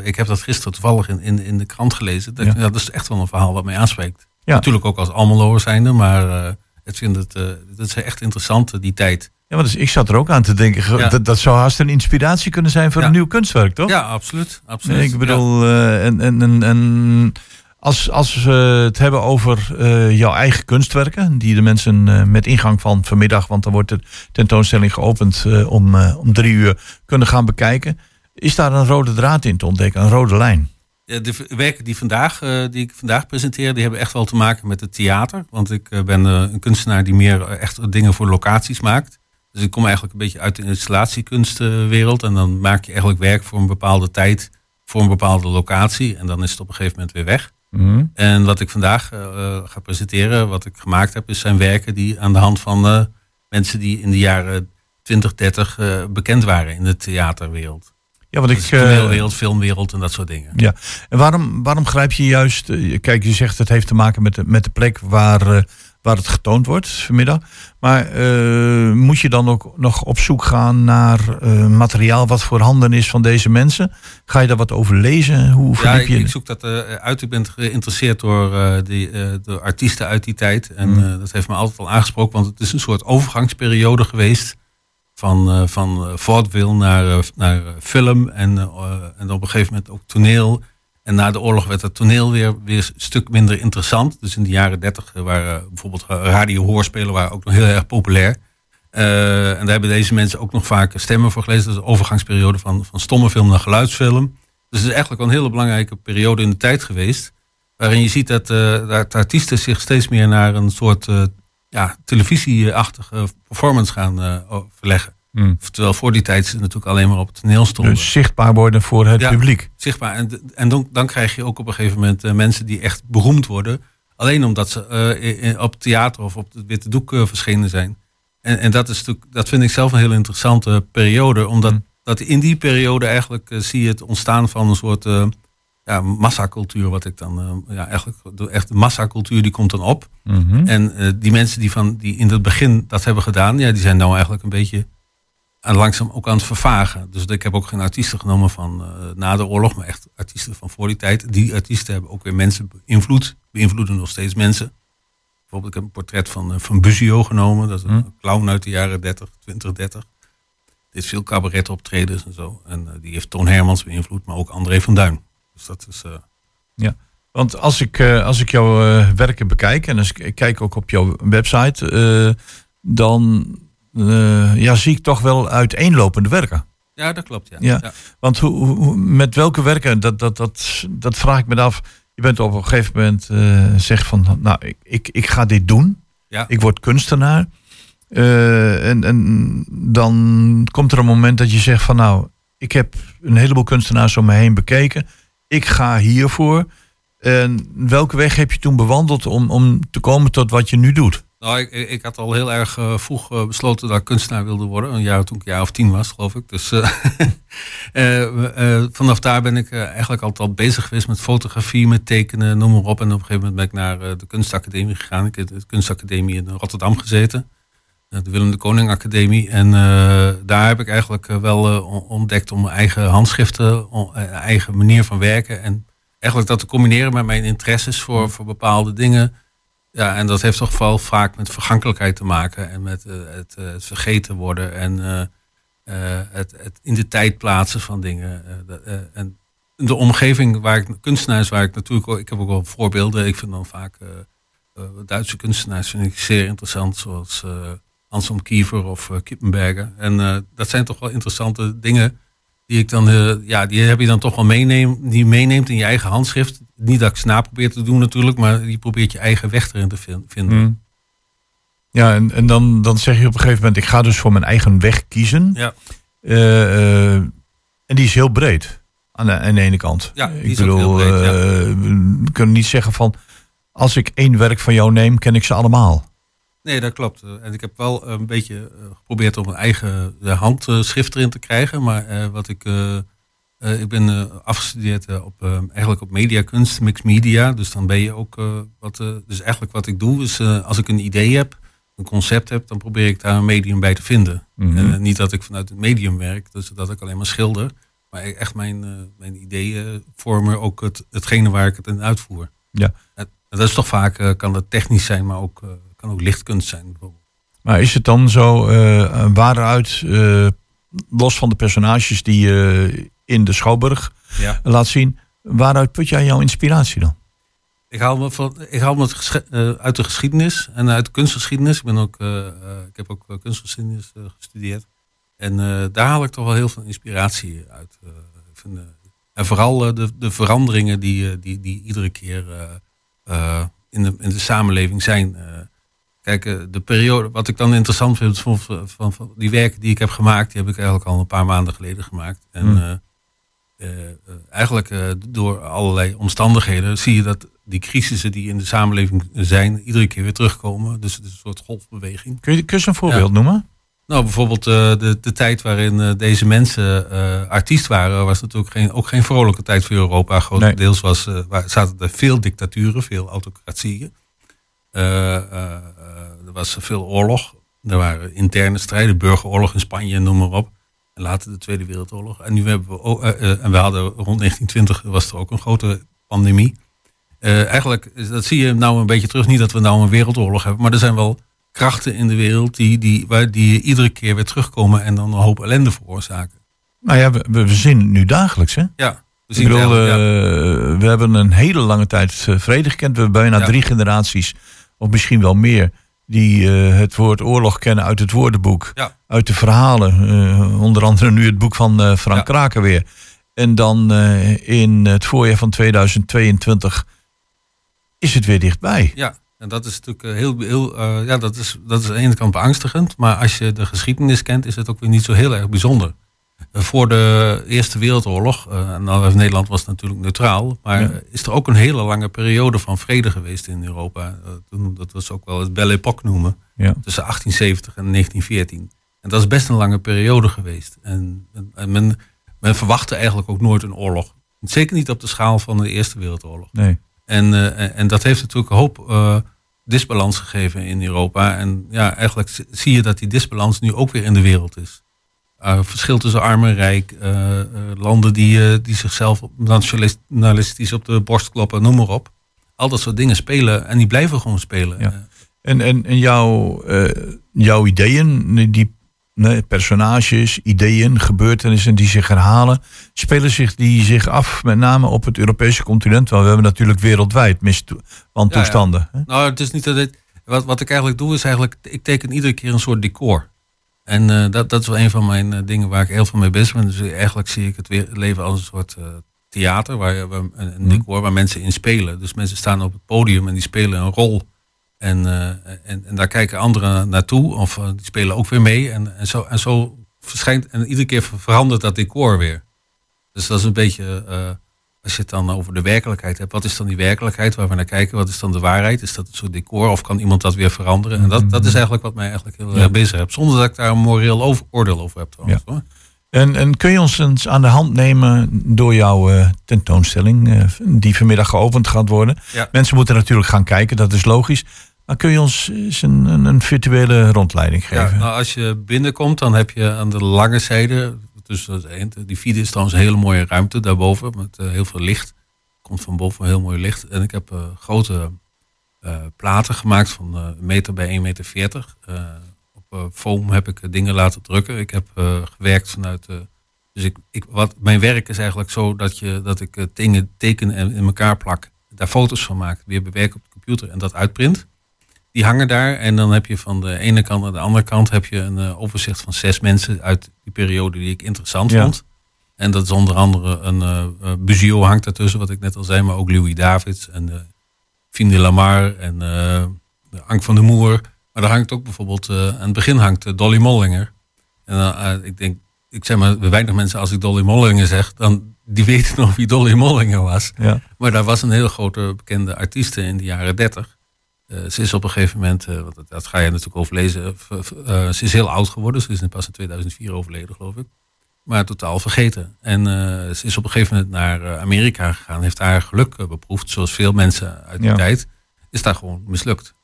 ik heb dat gisteren toevallig in, in, in de krant gelezen. Dat, Ja. dat is echt wel een verhaal wat mij aanspreekt. Ja. Natuurlijk ook als Almeloer zijnde, maar ik vind het, dat is echt interessant, die tijd. Ja, maar dus ik zat er ook aan te denken. Ja. Dat, dat zou haast een inspiratie kunnen zijn voor Ja. een nieuw kunstwerk, toch? Ja, absoluut. absoluut. Nee, ik bedoel, en, en, en, en als, als we het hebben over eh, jouw eigen kunstwerken, die de mensen eh, met ingang van vanmiddag, want dan wordt de tentoonstelling geopend eh, om, om drie uur, kunnen gaan bekijken. Is daar een rode draad in te ontdekken, een rode lijn? De werken die, vandaag, die ik vandaag presenteer, die hebben echt wel te maken met het theater. Want ik ben een kunstenaar die meer echt dingen voor locaties maakt. Dus ik kom eigenlijk een beetje uit de installatiekunstwereld. En dan maak je eigenlijk werk voor een bepaalde tijd, voor een bepaalde locatie. En dan is het op een gegeven moment weer weg. Mhm. En wat ik vandaag eh, eh, ga presenteren, wat ik gemaakt heb, is zijn werken die aan de hand van eh, mensen die in de jaren 20, 30 eh, bekend waren in de theaterwereld. Ja, want Dus ik. toneelwereld, filmwereld en dat soort dingen. Ja, en waarom, waarom grijp je juist... Kijk, je zegt het heeft te maken met de, met de plek waar, waar het getoond wordt vanmiddag. Maar eh, moet je dan ook nog op zoek gaan naar eh, materiaal wat voorhanden is van deze mensen? Ga je daar wat over lezen? Hoe Ja, verdiep ik, je? ik zoek dat eh, uit. Ik ben geïnteresseerd door, die, door artiesten uit die tijd. En Mm. eh, dat heeft me altijd al aangesproken, want het is een soort overgangsperiode geweest. Van, van vaudeville naar, naar film en, en op een gegeven moment ook toneel. En na de oorlog werd het toneel weer, weer een stuk minder interessant. Dus in de jaren dertig waren bijvoorbeeld radiohoorspelen waren ook nog heel erg populair. Eh, en daar hebben deze mensen ook nog vaak stemmen voor gelezen. Dat is de overgangsperiode van, van stomme film naar geluidsfilm. Dus het is eigenlijk wel een hele belangrijke periode in de tijd geweest. Waarin je ziet dat, eh, dat artiesten zich steeds meer naar een soort eh, ja, televisieachtige performance gaan eh, verleggen. Hmm. Terwijl voor die tijd ze natuurlijk alleen maar op het toneel stonden. Dus zichtbaar worden voor het Ja. publiek. Zichtbaar. En, en dan, dan krijg je ook op een gegeven moment eh, mensen die echt beroemd worden. Alleen omdat ze i- op theater of op het witte doek eh, verschenen zijn. En, en dat, is natuurlijk, dat vind ik zelf een heel interessante periode. Omdat Mm. dat in die periode eigenlijk zie je het ontstaan van een soort ja, massacultuur. Wat ik dan ja, eigenlijk, de echte massacultuur die komt dan op. Mhm. En die mensen die, van, die in het begin dat hebben gedaan, ja, die zijn nou eigenlijk een beetje aan langzaam ook aan het vervagen. Dus ik heb ook geen artiesten genomen van eh, na de oorlog, maar echt artiesten van voor die tijd. Die artiesten hebben ook weer mensen beïnvloed, beïnvloeden nog steeds mensen. Bijvoorbeeld, ik heb een portret van, eh, van Buzio genomen. Dat is een Hm. clown uit de jaren 30, 20, 30. Dit is veel cabaret optredens en zo. En eh, die heeft Toon Hermans beïnvloed, maar ook André van Duin. Dus dat is... eh, Want als ik, als ik jouw werken bekijk en als ik, ik kijk ook op jouw website, dan eh, ja, zie ik toch wel uiteenlopende werken. ja, dat klopt, ja. Ja. ja. Want hoe, hoe- met welke werken, dat, dat, dat, dat vraag ik me af. Je bent op een gegeven moment eh zegt van, nou, ik, ik, ik ga dit doen. Ja. Ik word kunstenaar. Eh, en, en dan komt er een moment dat je zegt van, nou, ik heb een heleboel kunstenaars om me heen bekeken. Ik ga hiervoor. En welke weg heb je toen bewandeld om, om te komen tot wat je nu doet? Nou, ik, ik had al heel erg eh, vroeg eh, besloten dat ik kunstenaar wilde worden. Een jaar toen ik jaar of tien was, geloof ik. Dus eh, vanaf daar ben ik eigenlijk altijd al bezig geweest met fotografie, met tekenen, noem maar op. En op een gegeven moment ben ik naar de kunstacademie gegaan. Ik heb de kunstacademie in Rotterdam gezeten. De Willem de Koning Academie. En daar heb ik eigenlijk wel on- ontdekt om mijn eigen handschriften, eigen manier van werken. En eigenlijk dat te combineren met mijn interesses voor, voor bepaalde dingen. Ja, en dat heeft toch vooral vaak met vergankelijkheid te maken en met eh, het, eh, het vergeten worden. En, eh, het, het in de tijd plaatsen van dingen. en de omgeving waar ik, kunstenaars waar ik natuurlijk ik heb ook wel voorbeelden. Ik vind dan vaak Duitse kunstenaars vind ik zeer interessant, zoals Anselm Kiefer of eh, Kippenberger. En dat zijn toch wel interessante dingen die ik dan, eh, ja, die heb je dan toch wel meeneem, die meeneemt in je eigen handschrift. Niet dat ik na probeer te doen natuurlijk, maar je probeert je eigen weg erin te vin- vinden. Mm. Ja, en, en dan, dan zeg je op een gegeven moment, ik ga dus voor mijn eigen weg kiezen. Ja. Eh, eh, en die is heel breed aan de, aan de ene kant. Ja, die ik bedoel, heel breed, ja. we kunnen niet zeggen van, als ik één werk van jou neem, ken ik ze allemaal. Nee, dat klopt. Eh, En ik heb wel een beetje eh, geprobeerd om een eigen eh, handschrift erin te krijgen. Maar wat ik. ik ben afgestudeerd op, eigenlijk op mediakunst, mixed media. Dus dan ben je ook wat. dus eigenlijk wat ik doe is als ik een idee heb, een concept heb, dan probeer ik daar een medium bij te vinden. Mhm. En, niet dat ik vanuit het medium werk, dus dat ik alleen maar schilder. Maar e- echt mijn, mijn ideeën vormen ook het, hetgene waar ik het in uitvoer. Ja. En dat is toch vaak, kan dat technisch zijn, maar ook, kan ook lichtkunst zijn bijvoorbeeld. Maar is het dan zo, eh, waaruit, eh, los van de personages die je in de Schouwburg Ja. laat zien, waaruit put jij jouw inspiratie dan? Ik haal me, van, ik haal me eh, uit de geschiedenis en uit de kunstgeschiedenis. Ik, ben ook, ik heb ook kunstgeschiedenis gestudeerd. En daar haal ik toch wel heel veel inspiratie uit. ik vind, en vooral de, de veranderingen die, die, die iedere keer in, de, in de samenleving zijn. Kijk, eh, de periode, wat ik dan interessant vind van, van, die werken die ik heb gemaakt, die heb ik eigenlijk al een paar maanden geleden gemaakt. En Hmm. eh, eh, eigenlijk door allerlei omstandigheden zie je dat die crisissen die in de samenleving zijn, iedere keer weer terugkomen. Dus het is een soort golfbeweging. Kun je, kun je een voorbeeld noemen? Nou, bijvoorbeeld de, de tijd waarin deze mensen artiest waren, was natuurlijk geen, ook geen vrolijke tijd voor Europa. Grotendeels was, eh, waar, zaten er veel dictaturen, veel autocratieën. Eh, eh, eh, er was veel oorlog. Er waren interne strijden, burgeroorlog in Spanje, noem maar op. En later de Tweede Wereldoorlog. En nu hebben we ook, en we hadden rond 1920 was er ook een grote pandemie. Eigenlijk, dat zie je nou een beetje terug. Niet dat we nou een wereldoorlog hebben, maar er zijn wel krachten in de wereld die, die, waar, die iedere keer weer terugkomen en dan een hoop ellende veroorzaken. Nou ja, we, we zien het nu dagelijks, hè? Ja, we Ik zien bedoel, het eigenlijk, ja. we hebben een hele lange tijd vrede gekend. We hebben bijna Ja. drie generaties, of misschien wel meer, die eh, het woord oorlog kennen uit het woordenboek. Ja. Uit de verhalen. eh, onder andere nu het boek van eh, Frank Ja. Kraken weer. En dan in het voorjaar van 2022 is het weer dichtbij. Ja, en dat is natuurlijk heel, heel ja, dat is, dat is aan de ene kant beangstigend, maar als je de geschiedenis kent, is het ook weer niet zo heel erg bijzonder. Eh, voor de Eerste Wereldoorlog, eh, nou, Nederland was natuurlijk neutraal, maar Ja. eh, is er ook een hele lange periode van vrede geweest in Europa. Eh, dat was ook wel het Belle Époque noemen, Ja. tussen 1870 en 1914. En dat is best een lange periode geweest. En, en- en men, men verwachtte eigenlijk ook nooit een oorlog. Zeker niet op de schaal van de Eerste Wereldoorlog. Nee. En, eh, en dat heeft natuurlijk een hoop eh, disbalans gegeven in Europa. En ja, eigenlijk zie je dat die disbalans nu ook weer in de wereld is. Eh, verschil tussen arm en rijk. eh, eh, landen die, die zichzelf nationalistisch op de borst kloppen, noem maar op. Al dat soort dingen spelen en die blijven gewoon spelen. Ja. En, en, en jouw, jouw ideeën, die nee, personages, ideeën, gebeurtenissen die zich herhalen, spelen zich die zich af met name op het Europese continent? Want we hebben natuurlijk wereldwijd miswantoestanden. hè? Nou, het is niet dat het. Wat, wat ik eigenlijk doe, is eigenlijk. Ik teken iedere keer een soort decor. En eh, dat, dat is wel een van mijn eh, dingen waar ik heel veel mee bezig ben. Dus eigenlijk zie ik het, weer, leven als een soort eh, theater, waar, waar een, een Mhm. decor waar mensen in spelen. Dus mensen staan op het podium en die spelen een rol. En, en, en daar kijken anderen naartoe, of die spelen ook weer mee. En, en, zo, en zo verschijnt, en iedere keer ver- verandert dat decor weer. Dus dat is een beetje, als je het dan over de werkelijkheid hebt, wat is dan die werkelijkheid waar we naar kijken? Wat is dan de waarheid? Is dat een soort decor of kan iemand dat weer veranderen? En dat, dat is eigenlijk wat mij eigenlijk heel Ja. erg bezig heb. Zonder dat ik daar een moreel over, oordeel over heb trouwens. Hoor. En, en kun je ons eens aan de hand nemen door jouw eh, tentoonstelling, eh, die vanmiddag geopend gaat worden? Ja. Mensen moeten natuurlijk gaan kijken, dat is logisch. Maar kun je ons eens een, een, virtuele rondleiding Ja, geven? nou, als je binnenkomt, dan heb je aan de lange zijde, dus dat is die vierde is trouwens een hele mooie ruimte daarboven, met eh, heel veel licht. Komt van boven heel mooi licht. En ik heb eh, grote eh, platen gemaakt van een meter bij 1,40 meter. eh, op foam heb ik dingen laten drukken. Ik heb gewerkt vanuit. dus ik, ik, wat, mijn werk is eigenlijk zo dat, je, dat ik dingen teken en in elkaar plak. Daar foto's van maak. Weer bewerk op de computer en dat uitprint die hangen daar. En dan heb je van de ene kant naar de andere kant heb je een eh, overzicht van zes mensen uit die periode die ik interessant vond. En dat is onder andere een uh, Buzio hangt daartussen, wat ik net al zei, maar ook Louis Davids en uh, Fien de Lamar en uh, Ank van de Moer. Maar daar hangt ook bijvoorbeeld, aan het begin hangt Dolly Mollinger. En ik denk, ik zeg maar, weinig mensen als ik Dolly Mollinger zeg, dan die weten nog wie Dolly Mollinger was. Maar daar was een heel grote bekende artiest in de jaren 30 ze is op een gegeven moment, uh, want dat, dat, ga je natuurlijk overlezen, uh, ze is heel oud geworden. Ze is pas in 2004 overleden, geloof ik. Maar totaal vergeten. En ze is op een gegeven moment naar Amerika gegaan, heeft daar geluk beproefd, zoals veel mensen uit die ja. tijd. Is daar gewoon mislukt.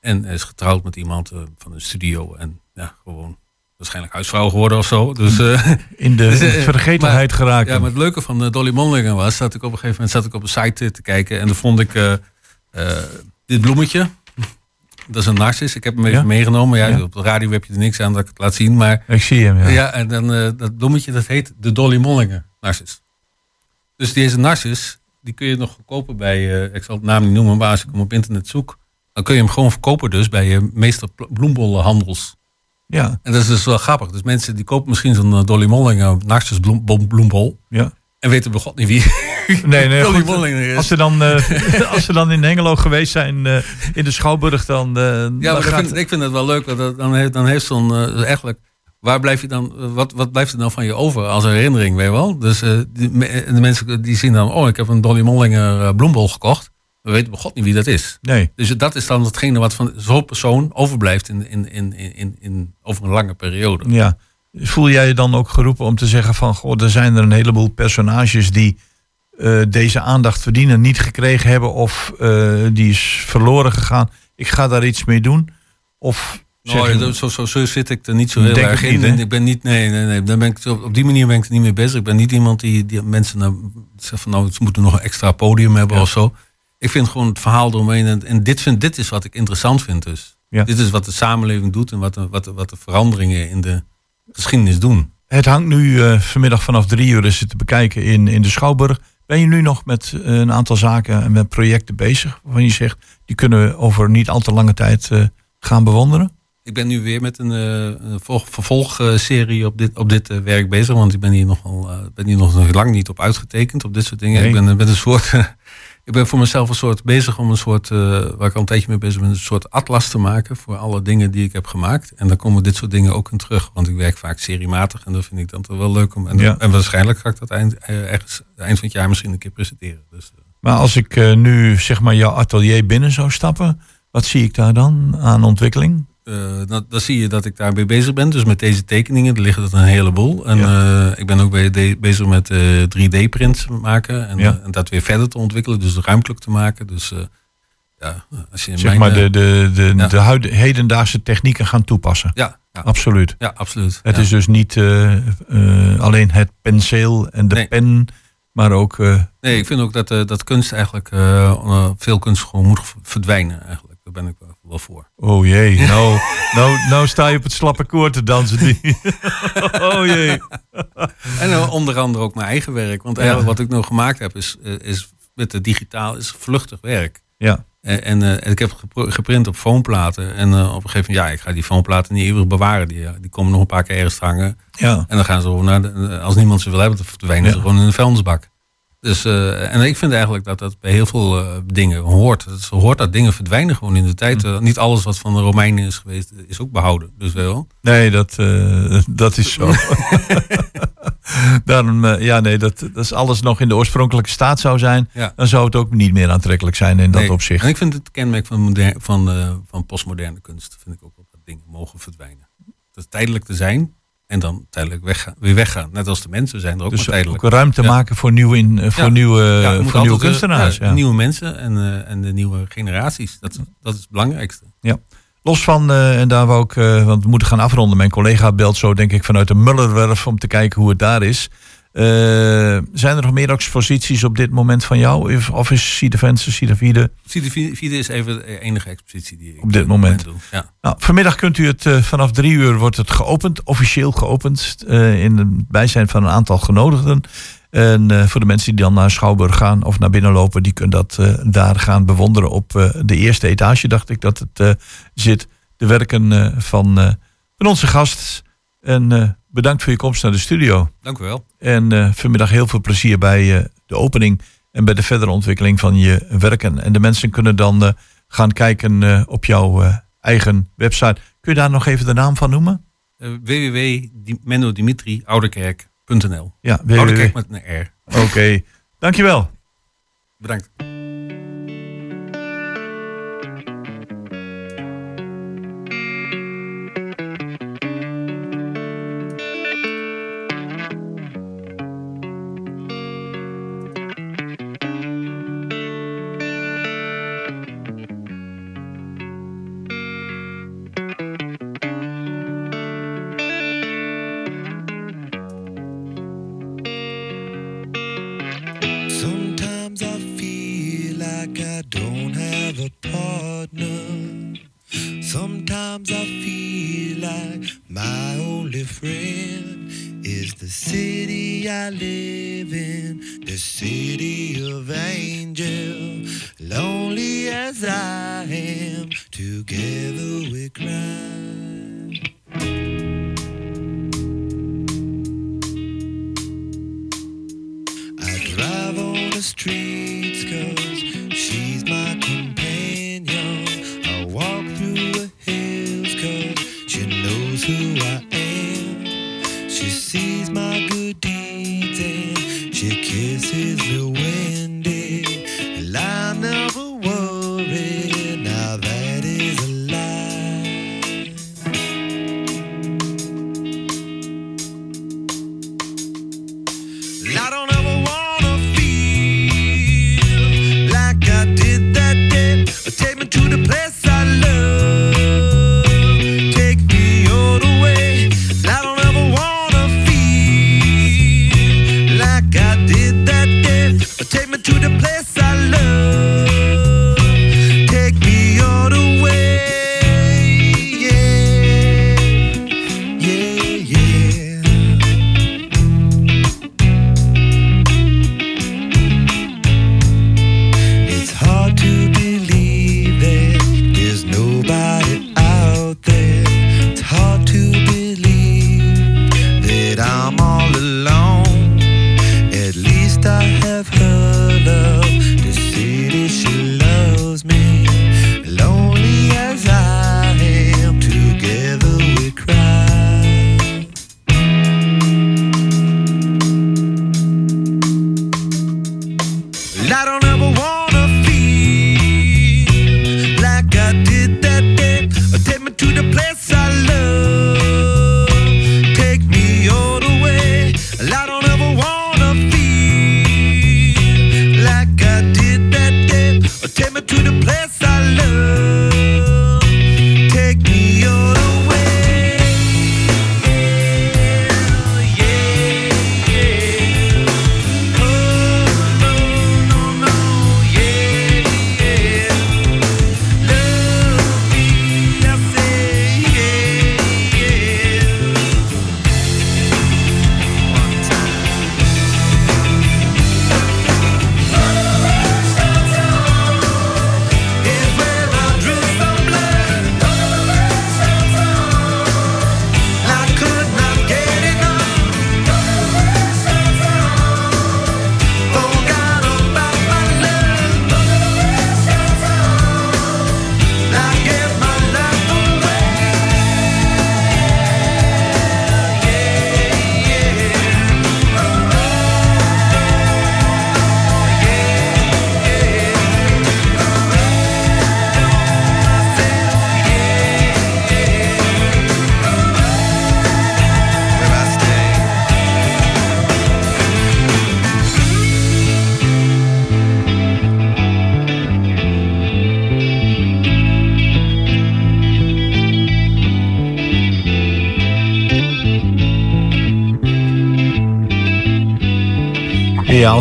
En is getrouwd met iemand van een studio en ja, gewoon waarschijnlijk huisvrouw geworden of zo. Dus, uh, in de dus, uh, vergetelheid maar, geraakt. Ja, maar het leuke van uh, Dolly Mondlinger was dat ik op een gegeven moment zat ik op een site te kijken en dan vond ik dit bloemetje. Dat is een narcis. Ik heb hem even ja? meegenomen. Ja, ja, Op de radio heb je er niks aan dat ik het laat zien. Maar, ik zie hem, ja. ja en dan, dat bloemetje dat heet de Dolly Mollinger narcis. Dus deze narcis, die kun je nog kopen bij, ik zal het naam niet noemen, maar als ik hem op internet zoek, dan kun je hem gewoon verkopen dus bij je meester bloembollenhandels. Ja. En dat is dus wel grappig. Dus mensen die kopen misschien zo'n uh, Dolly Mollinger narcis bloem, bloembol. Ja. En weten bij god niet wie nee, nee, goed. Als ze, dan, uh, als ze dan in Hengelo geweest zijn uh, in de Schouwburg, dan. ja, dan maar gaat... ik, vind, ik vind het wel leuk. Want dan heeft, dan heeft zo'n. eigenlijk. Waar blijf je dan, wat, wat blijft er dan van je over als herinnering, weet je wel? Dus die, de mensen die zien dan, oh, ik heb een Dolly Mollinger bloembol gekocht. We weten bij God niet wie dat is. Nee. Dus dat is dan hetgene wat van zo'n persoon overblijft in, in, in, in, in, over een lange periode. Ja. Voel jij je dan ook geroepen om te zeggen van... Goh, er zijn er een heleboel personages die uh, deze aandacht verdienen... niet gekregen hebben of uh, die is verloren gegaan. Ik ga daar iets mee doen. Of nou, je, zo, zo, zo, zit ik er niet zo heel erg in. Niet, ik ben niet, nee, nee, nee. Dan ben ik, op die manier ben ik er niet mee bezig. Ik ben niet iemand die, die mensen nou, zegt van... nou, ze moeten nog een extra podium hebben ja. of zo ik vind gewoon het verhaal eromheen. En, en dit, vind, dit is wat ik interessant vind dus. Ja. Dit is wat de samenleving doet en wat de, wat, de, wat de veranderingen in de geschiedenis doen. Het hangt nu uh, vanmiddag vanaf drie uur is het te bekijken in, in de Schouwburg. Ben je nu nog met uh, een aantal zaken en met projecten bezig? Waarvan je zegt, die kunnen we over niet al te lange tijd uh, gaan bewonderen? Ik ben nu weer met een, een vervolgserie op dit, op dit werk bezig. Want ik ben hier, nogal, ben hier nog lang niet op uitgetekend op dit soort dingen. Nee. Ik ben met een soort ik ben voor mezelf een soort bezig om een soort, uh, waar ik al een tijdje mee bezig ben, een soort atlas te maken voor alle dingen die ik heb gemaakt. En dan komen dit soort dingen ook in terug, want ik werk vaak seriematig en dat vind ik dan toch wel leuk om. En, ja. en waarschijnlijk ga ik dat eind, ergens eind van het jaar misschien een keer presenteren. Dus, uh. Maar als ik uh, nu zeg maar jouw atelier binnen zou stappen, wat zie ik daar dan aan ontwikkeling? Uh, dan, zie je dat ik daarmee bezig ben. Dus met deze tekeningen, er liggen er een heleboel. En ja. uh, ik ben ook bij bezig met uh, 3D-prints maken. En, ja. en, dat weer verder te ontwikkelen. Dus ruimtelijk te maken. Dus ja, als je in zeg mijn, maar de, de, de, ja. de huid, hedendaagse technieken gaan toepassen. Ja, ja. absoluut. Ja, absoluut. Het is dus niet alleen het penseel en de nee. pen, maar ook. uh, nee, ik vind ook dat, dat kunst eigenlijk veel kunst gewoon moet verdwijnen. Eigenlijk. Daar ben ik wel voor. Oh jee, nou, nou, nou sta je op het slappe koord te dansen. oh jee. en uh, onder andere ook mijn eigen werk. Want eigenlijk wat ik nog gemaakt heb is, uh, is met de digitaal is vluchtig werk. Ja. En, en uh, ik heb geprint op foamplaten. En op een gegeven moment, ja, ik ga die foamplaten niet eeuwig bewaren. Die, die komen nog een paar keer ergens hangen. Ja. En dan gaan ze naar de, als niemand ze wil hebben, dan verdwijnen ja. ze gewoon in de vuilnisbak. Dus, uh, en ik vind eigenlijk dat dat bij heel veel uh, dingen hoort. Het hoort dat dingen verdwijnen gewoon in de tijd. Uh, niet alles wat van de Romeinen is geweest, is ook behouden. Dus wel. Nee, dat, dat is zo. Daarom, ja, nee, dat, dat is alles nog in de oorspronkelijke staat zou zijn. Ja. Dan zou het ook niet meer aantrekkelijk zijn in dat nee. opzicht. En ik vind het kenmerk van, moderne, van, van postmoderne kunst. Vind ik ook dat dingen mogen verdwijnen. Dat is tijdelijk te zijn, en dan tijdelijk weggaan, weer weggaan. Net als de mensen zijn er ook dus maar tijdelijk. ook ruimte ja. maken voor nieuwe, in, voor ja. nieuwe, ja, voor nieuwe kunstenaars. Ja, Nieuwe mensen en, uh, en de nieuwe generaties. Dat, dat is het belangrijkste. Ja. Los van, uh, en daar wou ik, uh, want we moeten gaan afronden. Mijn collega belt zo denk ik vanuit de Mullerwerf om te kijken hoe het daar is. Eh, zijn er nog meer exposities op dit moment van jou? Of- is Siedevence, Siedevide? Sidevide is even de enige expositie die ik Op dit moment. doe. Ja. Nou, vanmiddag kunt u het eh, vanaf drie uur wordt het geopend, officieel geopend, eh, in het bijzijn van een aantal genodigden. En voor de mensen die dan naar Schouwburg gaan of naar binnen lopen, die kunnen dat daar gaan bewonderen op de eerste etage, dacht ik dat het zit. De werken van, van onze gast. En bedankt voor je komst naar de studio. Dank u wel. En eh, vanmiddag heel veel plezier bij eh, de opening en bij de verdere ontwikkeling van je werken. En de mensen kunnen dan eh, gaan kijken op jouw eigen website. Kun je daar nog even de naam van noemen? Uh, www.menno-dimitri-ouderkerk.nl Ja, Ouderkerk www. met een R. Oké, dankjewel. Bedankt. Sometimes I feel like my only friend is the city I live in, the city of angel. Lonely as I am, together we cry. I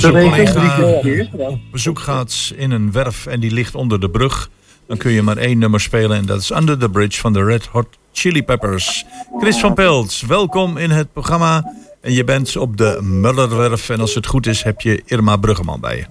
als een collega eerst op bezoek gaat in een werf en die ligt onder de brug, dan kun je maar één nummer spelen en dat is Under the Bridge van de Red Hot Chili Peppers. Chris van Pels, welkom in het programma. En je bent op de Mullerwerf en als het goed is heb je Irma Bruggeman bij je.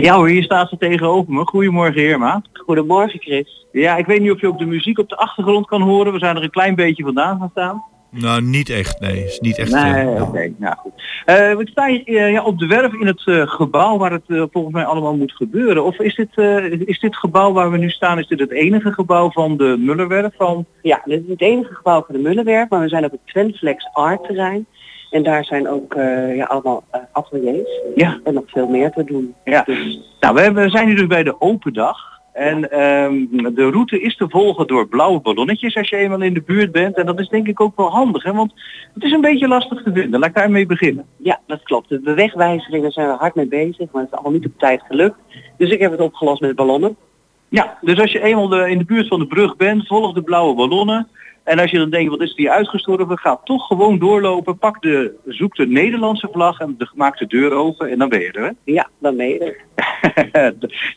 Ja hoor, hier staat ze tegenover me. Goedemorgen Irma. Goedemorgen Chris. Ja, ik weet niet of je ook de muziek op de achtergrond kan horen. We zijn er een klein beetje vandaan gaan staan. Nou, niet echt, nee. Is niet echt. Nee, eh, oké. Nou goed. Eh, we staan hier eh, ja, op de werf in het eh, gebouw waar het volgens mij allemaal moet gebeuren. Of is dit, eh, is dit gebouw waar we nu staan, is dit het enige gebouw van de Mullerwerf? Van... Ja, dit is het enige gebouw van de Mullenwerf, maar we zijn op het Twentflex Art terrein. En daar zijn ook eh, ja, allemaal eh, ateliers Ja. en nog veel meer te doen. Ja. Dus, Nou, we, hebben, we zijn nu dus bij de open dag. En ehm, de route is te volgen door blauwe ballonnetjes als je eenmaal in de buurt bent. En dat is denk ik ook wel handig, hè? want het is een beetje lastig te vinden. Laat ik daarmee beginnen. ja, dat klopt. De wegwijzeringen zijn we hard mee bezig, maar het is allemaal niet op tijd gelukt. Dus ik heb het opgelost met ballonnen. Ja, dus als je eenmaal de, in de buurt van de brug bent, volg de blauwe ballonnen. En als je dan denkt, wat is die uitgestorven, ga toch gewoon doorlopen. Pak de, zoek de Nederlandse vlag en de gemaakte deur open en dan ben je er. Hè? Ja, dan ben je er.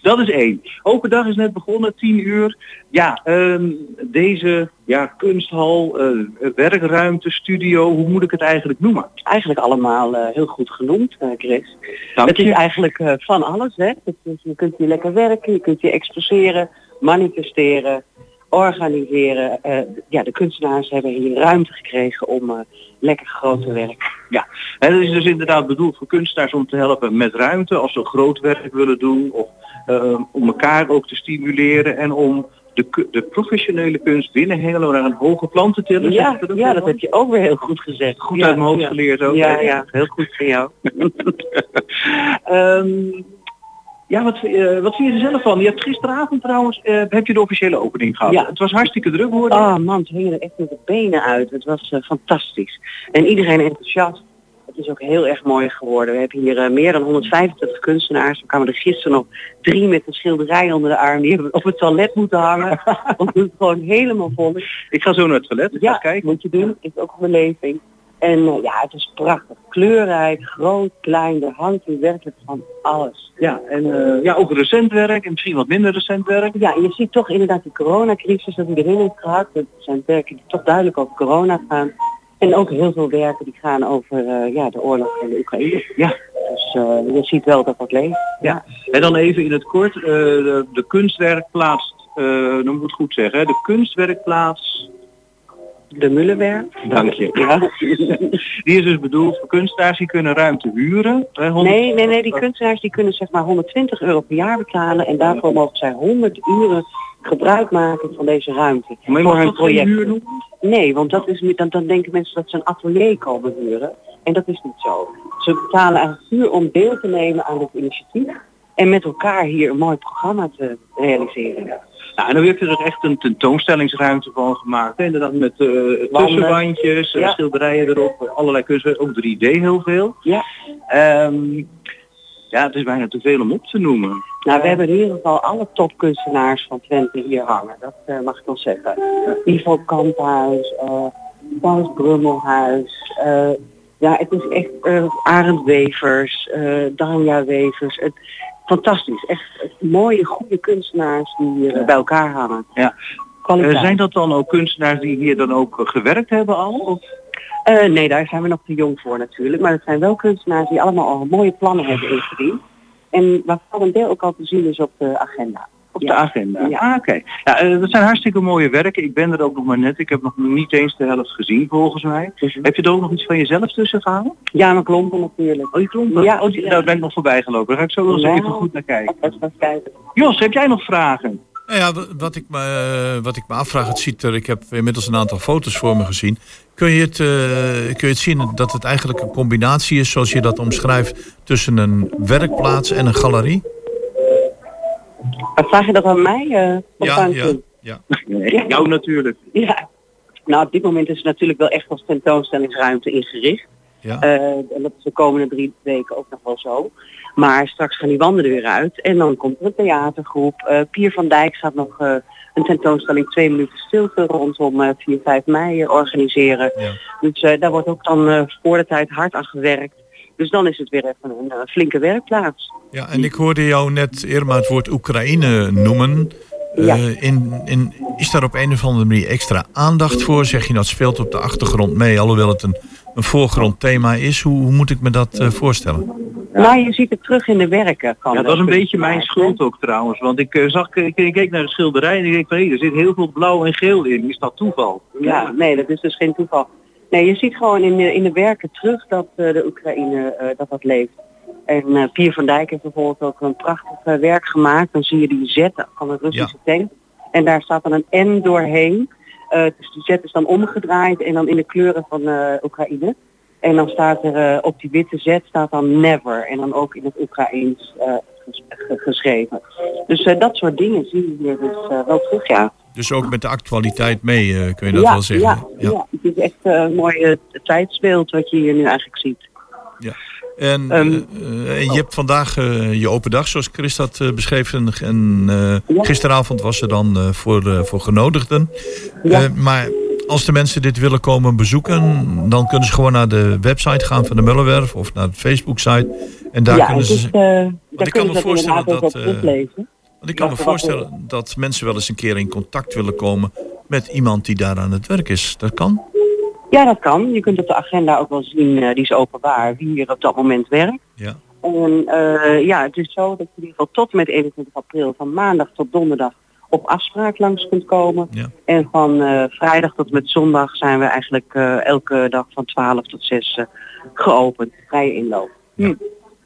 dat is één. Open dag is net begonnen, 10 uur. Ja, ehm, deze ja, kunsthal, eh, werkruimte, studio, hoe moet ik het eigenlijk noemen? Eigenlijk allemaal eh, heel goed genoemd, eh, Chris. Dank het is je. eigenlijk eh, van alles, hè. Je kunt hier lekker werken, je kunt hier exposeren, manifesteren, organiseren. Eh, ja, de kunstenaars hebben hier ruimte gekregen om eh, lekker groot te werken. Ja, en dat is dus inderdaad bedoeld voor kunstenaars om te helpen met ruimte als ze groot werk willen doen of eh, om elkaar ook te stimuleren en om de, de professionele kunst binnen Hengelo naar een hoger plan te tillen. Ja, ook ja, dat heb je ook weer heel goed gezegd. Goed Ja, uit mijn hoofd ja. geleerd ook. Ja, ja, heel goed van jou. Ehm, ja, wat, eh, wat vind je er zelf van? Je hebt gisteravond trouwens, eh, heb je de officiële opening gehad. Ja. Het was hartstikke druk hoor. Oh man, ze hingen er echt met de benen uit. Het was eh, fantastisch. En iedereen enthousiast. Het is ook heel erg mooi geworden. We hebben hier meer dan 125 kunstenaars. We kwamen er gisteren nog drie met een schilderij onder de arm. Die hebben we op het toilet moeten hangen. Want het gewoon helemaal vol is. Ik ga zo naar het toilet. Ik ga Ja, kijken. moet je doen. Is ook een beleving. En eh, ja, het is prachtig. Kleurrijk, groot, klein. Er hangt hier werkelijk van alles. Ja, en eh, ja, ook recent werk en misschien wat minder recent werk. Ja, je ziet toch inderdaad die coronacrisis dat die erin heeft gehad. Dat zijn werken die toch duidelijk over corona gaan. En ook heel veel werken die gaan over eh, ja, de oorlog in de Oekraïne. Ja. Dus je ziet wel dat dat leeft. Ja, en dan even in het kort, de, de kunstwerkplaats, dan moet ik het goed zeggen, hè, de kunstwerkplaats, De Mullenwerf. dank je. Ja. Die is dus bedoeld voor kunstenaars die kunnen ruimte huren. Hè, honderd- Nee, nee, nee, die kunstenaars die kunnen zeg maar 120 euro per jaar betalen en daarvoor mogen zij 100 uren gebruik maken van deze ruimte. Maar je voor hun geen project. huur? Nee, want dat is, niet- dan, dan denken mensen dat ze een atelier komen huren. En dat is niet zo. Ze betalen eigenlijk puur om deel te nemen aan het initiatief. En met elkaar hier een mooi programma te realiseren. Nou, en dan je er echt een tentoonstellingsruimte van gemaakt. Hè? Inderdaad met tussenwandjes, Ja. schilderijen erop, allerlei kunstwerken, ook 3D heel veel. Ja. Ehm, ja, het is bijna te veel om op te noemen. Nou, we hebben in ieder geval alle topkunstenaars van Twente hier hangen. Dat eh, mag ik wel zeggen. Ivo Kamphuis, Paus Brummelhuis. ja, het is echt eh Arend Wevers, Danja Wevers. Het, fantastisch. Echt mooie, goede kunstenaars die hier eh, bij elkaar hangen. Ja. Eh, zijn dat dan ook kunstenaars die hier dan ook eh, gewerkt hebben al? Of? Nee, daar zijn we nog te jong voor natuurlijk. Maar het zijn wel kunstenaars die allemaal al mooie plannen hebben ingediend. En waarvan een deel ook al te zien is op de agenda. Op Ja. de agenda. Ja. Ah, oké. Ja, eh, dat zijn hartstikke mooie werken. Ik ben er ook nog maar net. Ik heb nog niet eens de helft gezien volgens mij. Mhm. Heb je er ook nog iets van jezelf tussen gehouden? Ja, maar klompen natuurlijk. Oh, je klompen? Ja. Oh, die, nou, daar ben ik nog voorbij gelopen. Daar ga ik zo wel eens Ja. even goed naar kijken. Jos, heb jij nog vragen? Nou ja, wa- wat ik, me, eh, wat ik me afvraag, het ziet er, ik heb inmiddels een aantal foto's voor me gezien. Kun je, het, eh, kun je het zien dat het eigenlijk een combinatie is, zoals je dat omschrijft, tussen een werkplaats en een galerie? Maar vraag je dat aan mij? eh, of Ja, aan ja, ja. Jou natuurlijk. Ja. Nou, op dit moment is het natuurlijk wel echt als tentoonstellingsruimte ingericht. ja. Eh, en dat is de komende drie weken ook nog wel zo. Maar straks gaan die wanden er weer uit. En dan komt er een theatergroep. Eh, Pier van Dijk gaat nog eh, een tentoonstelling twee minuten stilte rondom eh 4, 5 mei organiseren. Ja. Dus eh, daar wordt ook dan eh, voor de tijd hard aan gewerkt. Dus dan is het weer even een eh, flinke werkplaats. Ja, en ik hoorde jou net Irma het woord Oekraïne noemen. Ja. Eh, in, in, is daar op een of andere manier extra aandacht voor? Zeg je dat speelt op de achtergrond mee, alhoewel het een, een voorgrondthema is? Hoe, hoe moet ik me dat eh, voorstellen? Nou, je ziet het terug in de werken. Van Ja, dat was een beetje mijn schuld ook trouwens. Want ik eh, zag, ik, ik keek naar de schilderij en ik denk van hé, er zit heel veel blauw en geel in. Is dat toeval? Ja, nee, dat is dus geen toeval. Nee, je ziet gewoon in de, in de werken terug dat eh, de Oekraïne eh, dat dat leeft. En eh Pier van Dijk heeft bijvoorbeeld ook een prachtig eh, werk gemaakt. Dan zie je die Z van de Russische tank. En daar staat dan een N doorheen. Eh, dus die Z is dan omgedraaid en dan in de kleuren van Oekraïne. En dan staat er op die witte Z staat dan never. En dan ook in het Oekraïens ges- ge- geschreven. Dus dat soort dingen zie je hier dus wel terug, ja. Dus ook met de actualiteit mee, kun je dat ja, wel zeggen? Ja, ja. het is echt een mooi tijdsbeeld wat je hier nu eigenlijk ziet. En, Ehm, eh, en je hebt vandaag eh, je open dag, zoals Chris dat eh, beschreef. En, eh, gisteravond was er dan eh, voor, eh, voor genodigden. Ja. Eh, maar als de mensen dit willen komen bezoeken, dan kunnen ze gewoon naar de website gaan van de Mullenwerf of naar de Facebook-site. En daar ja, kunnen is, ze. eh, daar ik kan me voorstellen dat, eh. Want ik kan me voorstellen dat mensen wel eens een keer in contact willen komen met iemand die daar aan het werk is. Dat kan. Ja, dat kan. Je kunt op de agenda ook wel zien, eh, die is openbaar, wie hier op dat moment werkt. Ja. En eh, ja, het is zo dat je in ieder geval tot met 21 april van maandag tot donderdag op afspraak langs kunt komen. Ja. En van eh, vrijdag tot met zondag zijn we eigenlijk elke dag van 12 tot 6 eh, geopend. Vrije inloop. Hm.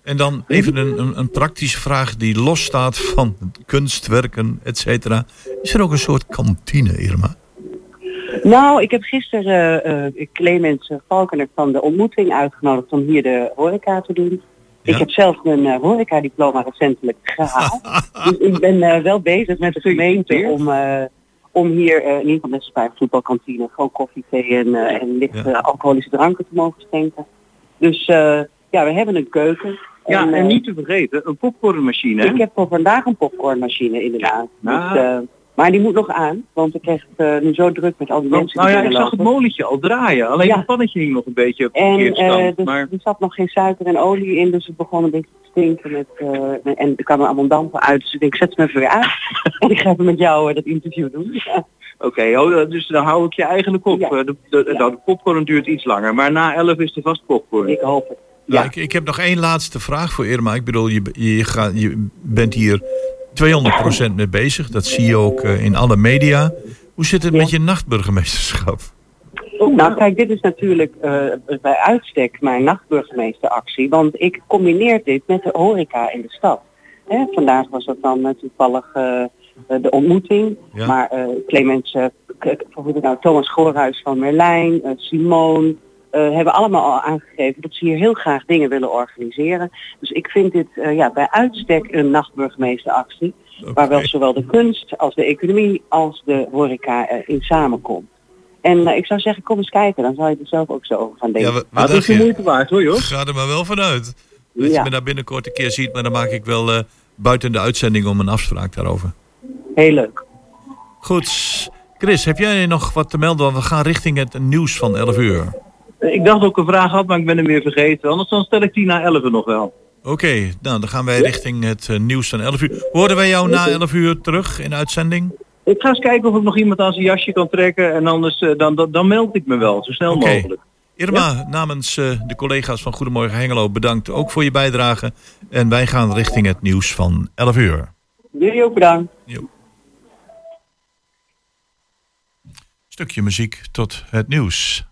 En dan even een, een, een praktische vraag die losstaat van kunstwerken, et cetera. Is er ook een soort kantine, Irma? Nou, ik heb gisteren eh, Clemens Valkener van de ontmoeting uitgenodigd om hier de horeca te doen. Ik heb zelf mijn eh, horeca-diploma recentelijk gehaald. dus ik ben wel bezig met de gemeente om, om hier in ieder geval als bij een voetbalkantine gewoon koffie, thee en, en lichte alcoholische dranken te mogen schenken. Dus ja, we hebben een keuken. Ja, en niet te vergeten, een popcornmachine. ik heb voor vandaag een popcornmachine inderdaad. Nou. Dus, eh, maar die moet nog aan, want ik kreeg het eh, nu zo druk met al die Want, mensen nou die ja, ik zag het molentje al draaien. Alleen Ja. het pannetje hing nog een beetje op de En eh, stand. dus, maar er zat nog geen suiker en olie in, dus het begon een beetje te stinken. Met, eh, en er kwamen allemaal dampen uit, dus ik denk, zet hem even weer uit. en ik ga even met jou dat interview doen. Ja. oké, oh, dus dan hou ik je eigenlijk op. Eh, De, de, de popcorn duurt iets langer, maar na 11 is er vast popcorn. Ik hoop het. Ja. Ik, ik heb nog één laatste vraag voor Irma. Ik bedoel, je, je, gaat, je bent hier 200% mee bezig. Dat zie je ook eh, in alle media. Hoe zit het met je nachtburgemeesterschap? Nou kijk, dit is natuurlijk eh, bij uitstek mijn nachtburgemeesteractie, want ik combineer dit met de horeca in de stad. Hè, vandaag was dat dan eh, toevallig de ontmoeting, Ja. maar Clemens, hoe het nou, Thomas Goorhuis van Merlijn, Simone, eh, hebben allemaal al aangegeven dat ze hier heel graag dingen willen organiseren. Dus ik vind dit eh, ja, bij uitstek een nachtburgemeesteractie, waar wel zowel de kunst als de economie als de horeca eh, in samenkomt. En eh, ik zou zeggen, kom eens kijken, dan zou je er zelf ook zo over gaan denken. Ja, wat- wat dacht je? waard hoor, joh. Ga er maar wel vanuit. Dat Ja. je me daar binnenkort een keer ziet, maar dan maak ik wel eh, buiten de uitzending om een afspraak daarover. Heel leuk. Goed. Chris, heb jij nog wat te melden? Want we gaan richting het nieuws van 11 uur. Ik dacht dat ik een vraag had, maar ik ben hem weer vergeten. Anders dan stel ik die na 11 nog wel. Oké, nou dan gaan wij richting het eh, nieuws van 11 uur. Hoorden wij jou na 11 uur terug in uitzending? Ik ga eens kijken of ik nog iemand aan zijn jasje kan trekken en anders eh, dan, dan, dan meld ik me wel, zo snel mogelijk. Irma, namens eh, de collega's van Goedemorgen Hengelo bedankt ook voor je bijdrage. En wij gaan richting het nieuws van 11 uur. Jullie ook bedankt. Stukje muziek tot het nieuws.